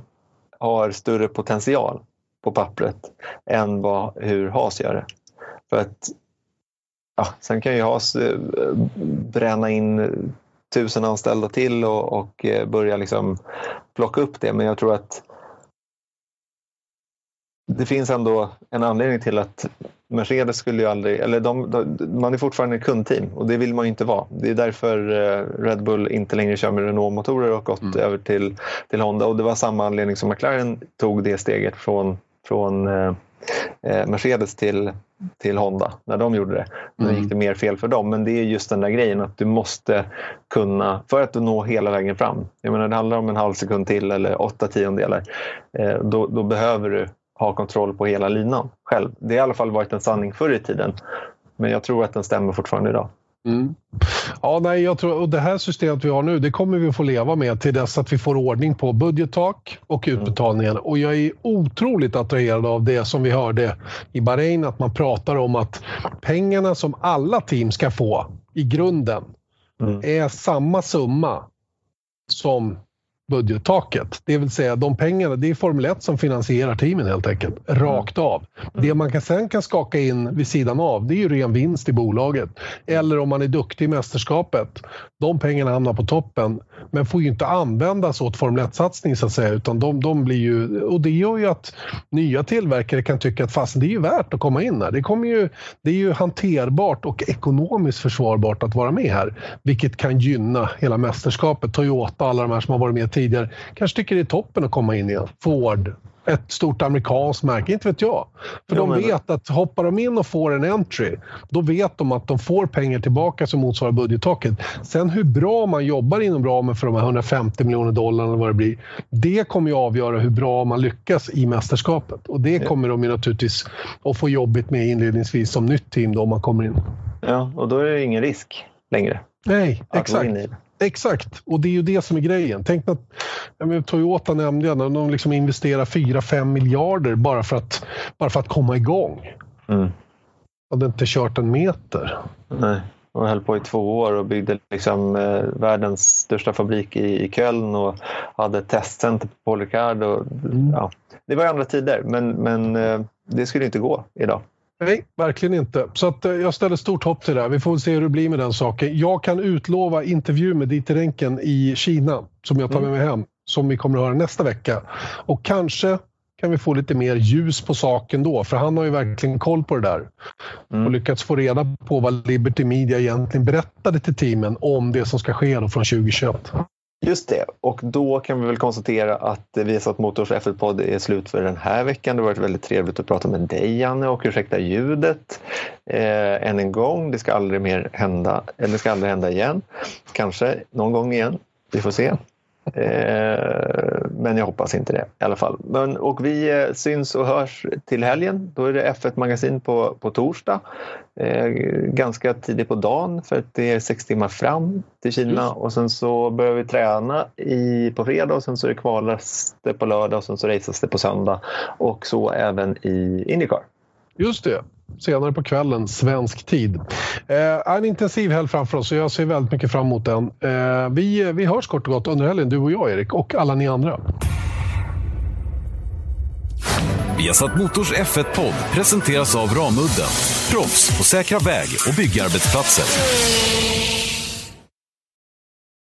S2: har större potential på pappret än vad, hur HAS gör det. För att ja, sen kan ju HAS eh, bränna in tusen anställda till och, och eh, börja liksom plocka upp det. Men jag tror att det finns ändå en anledning till att Mercedes skulle ju aldrig, eller de, de, man är fortfarande ett kundteam och det vill man ju inte vara. Det är därför eh, Red Bull inte längre kör med Renault-motorer och gått mm. över till, till Honda och det var samma anledning som McLaren tog det steget från från eh, eh, Mercedes till, till Honda när de gjorde det. Nu
S1: Mm.
S2: gick det mer fel för dem, men det är just den där grejen att du måste kunna, för att du nå hela vägen fram. Jag menar, det handlar om en halv sekund till eller åtta tiondelar. Eh, då, då behöver du ha kontroll på hela linan själv. Det har i alla fall varit en sanning förr i tiden. Men jag tror att den stämmer fortfarande idag.
S1: Mm. Ja, nej, jag tror, och det här systemet vi har nu, det kommer vi få leva med till dess att vi får ordning på budgettak och utbetalningen. Och jag är otroligt attraherad av det som vi hörde i Bahrain, att man pratar om att pengarna som alla team ska få i grunden
S2: Mm.
S1: är samma summa som budgettaket. Det vill säga de pengarna, det är Formel 1 som finansierar teamen helt enkelt. Rakt av. Det man kan, sen kan skaka in vid sidan av, det är ju ren vinst i bolaget. Eller om man är duktig i mästerskapet. De pengarna hamnar på toppen, men får ju inte användas åt Formel 1-satsning så att säga. Utan de, de blir ju, och det gör ju att nya tillverkare kan tycka att fast det är ju värt att komma in här. Det, kommer ju, det är ju hanterbart och ekonomiskt försvarbart att vara med här. Vilket kan gynna hela mästerskapet. Toyota, alla de här som har varit med tidigare, kanske tycker det är toppen att komma in igen. Ford, ett stort amerikanskt märke, inte vet jag. För
S2: Jo,
S1: de
S2: men-
S1: vet att hoppar de in och får en entry, då vet de att de får pengar tillbaka som motsvarar budgettaket. Sen hur bra man jobbar inom ramen för de här 150 miljoner dollarna eller vad det blir, det kommer ju avgöra hur bra man lyckas i mästerskapet. Och det kommer de ju naturligtvis att få jobbigt med inledningsvis som nytt team då om man kommer in.
S2: Ja, och då är det ingen risk längre.
S1: Nej, exakt. Exakt, och det är ju det som är grejen. Tänk att ja, men Toyota nämnde jag, de liksom investerar 4-5 miljarder bara för, att, bara för att komma igång.
S2: Mm.
S1: Hade inte kört en meter.
S2: Nej. Och höll på i två år och byggde liksom, eh, världens största fabrik i, i Köln och hade ett testcenter på Paul Ricard. Och, ja. Det var andra tider, men, men eh, det skulle inte gå idag.
S1: Nej, verkligen inte. Så att, eh, jag ställer stort hopp till det. här. Vi får se hur det blir med den saken. Jag kan utlova intervju med Dieter Renken i Kina som jag tar med mig hem, som vi kommer att höra nästa vecka. Och kanske kan vi få lite mer ljus på saken då, för han har ju verkligen koll på det där.
S2: Mm.
S1: Och lyckats få reda på vad Liberty Media egentligen berättade till teamen om det som ska ske då från 2021.
S2: Just det, och då kan vi väl konstatera att eh, Viasat Motors F1-podd är slut för den här veckan. Det har varit väldigt trevligt att prata med dig Janne och ursäkta ljudet eh, än en gång. Det ska aldrig mer hända, eller det ska aldrig hända igen. Kanske någon gång igen, vi får se. Eh, men jag hoppas inte det i alla fall. Men, och vi eh, syns och hörs till helgen. Då är det F1 Magasin på, på torsdag. Eh, ganska tidigt på dagen för att det är sex timmar fram till Kina och sen så börjar vi träna i, på fredag och sen så är det kvalas det på lördag och sen så raceas det på söndag och så även i Indycar.
S1: Just det. Senare på kvällen, svensk tid. Eh, en intensiv helg framför oss och jag ser väldigt mycket fram emot den. Eh, vi, vi hörs kort och gott under helgen, du och jag Erik och alla ni andra.
S6: Viasat Motors F1-podd presenteras av Ramudden. Proffs på säkra väg och byggarbetsplatser.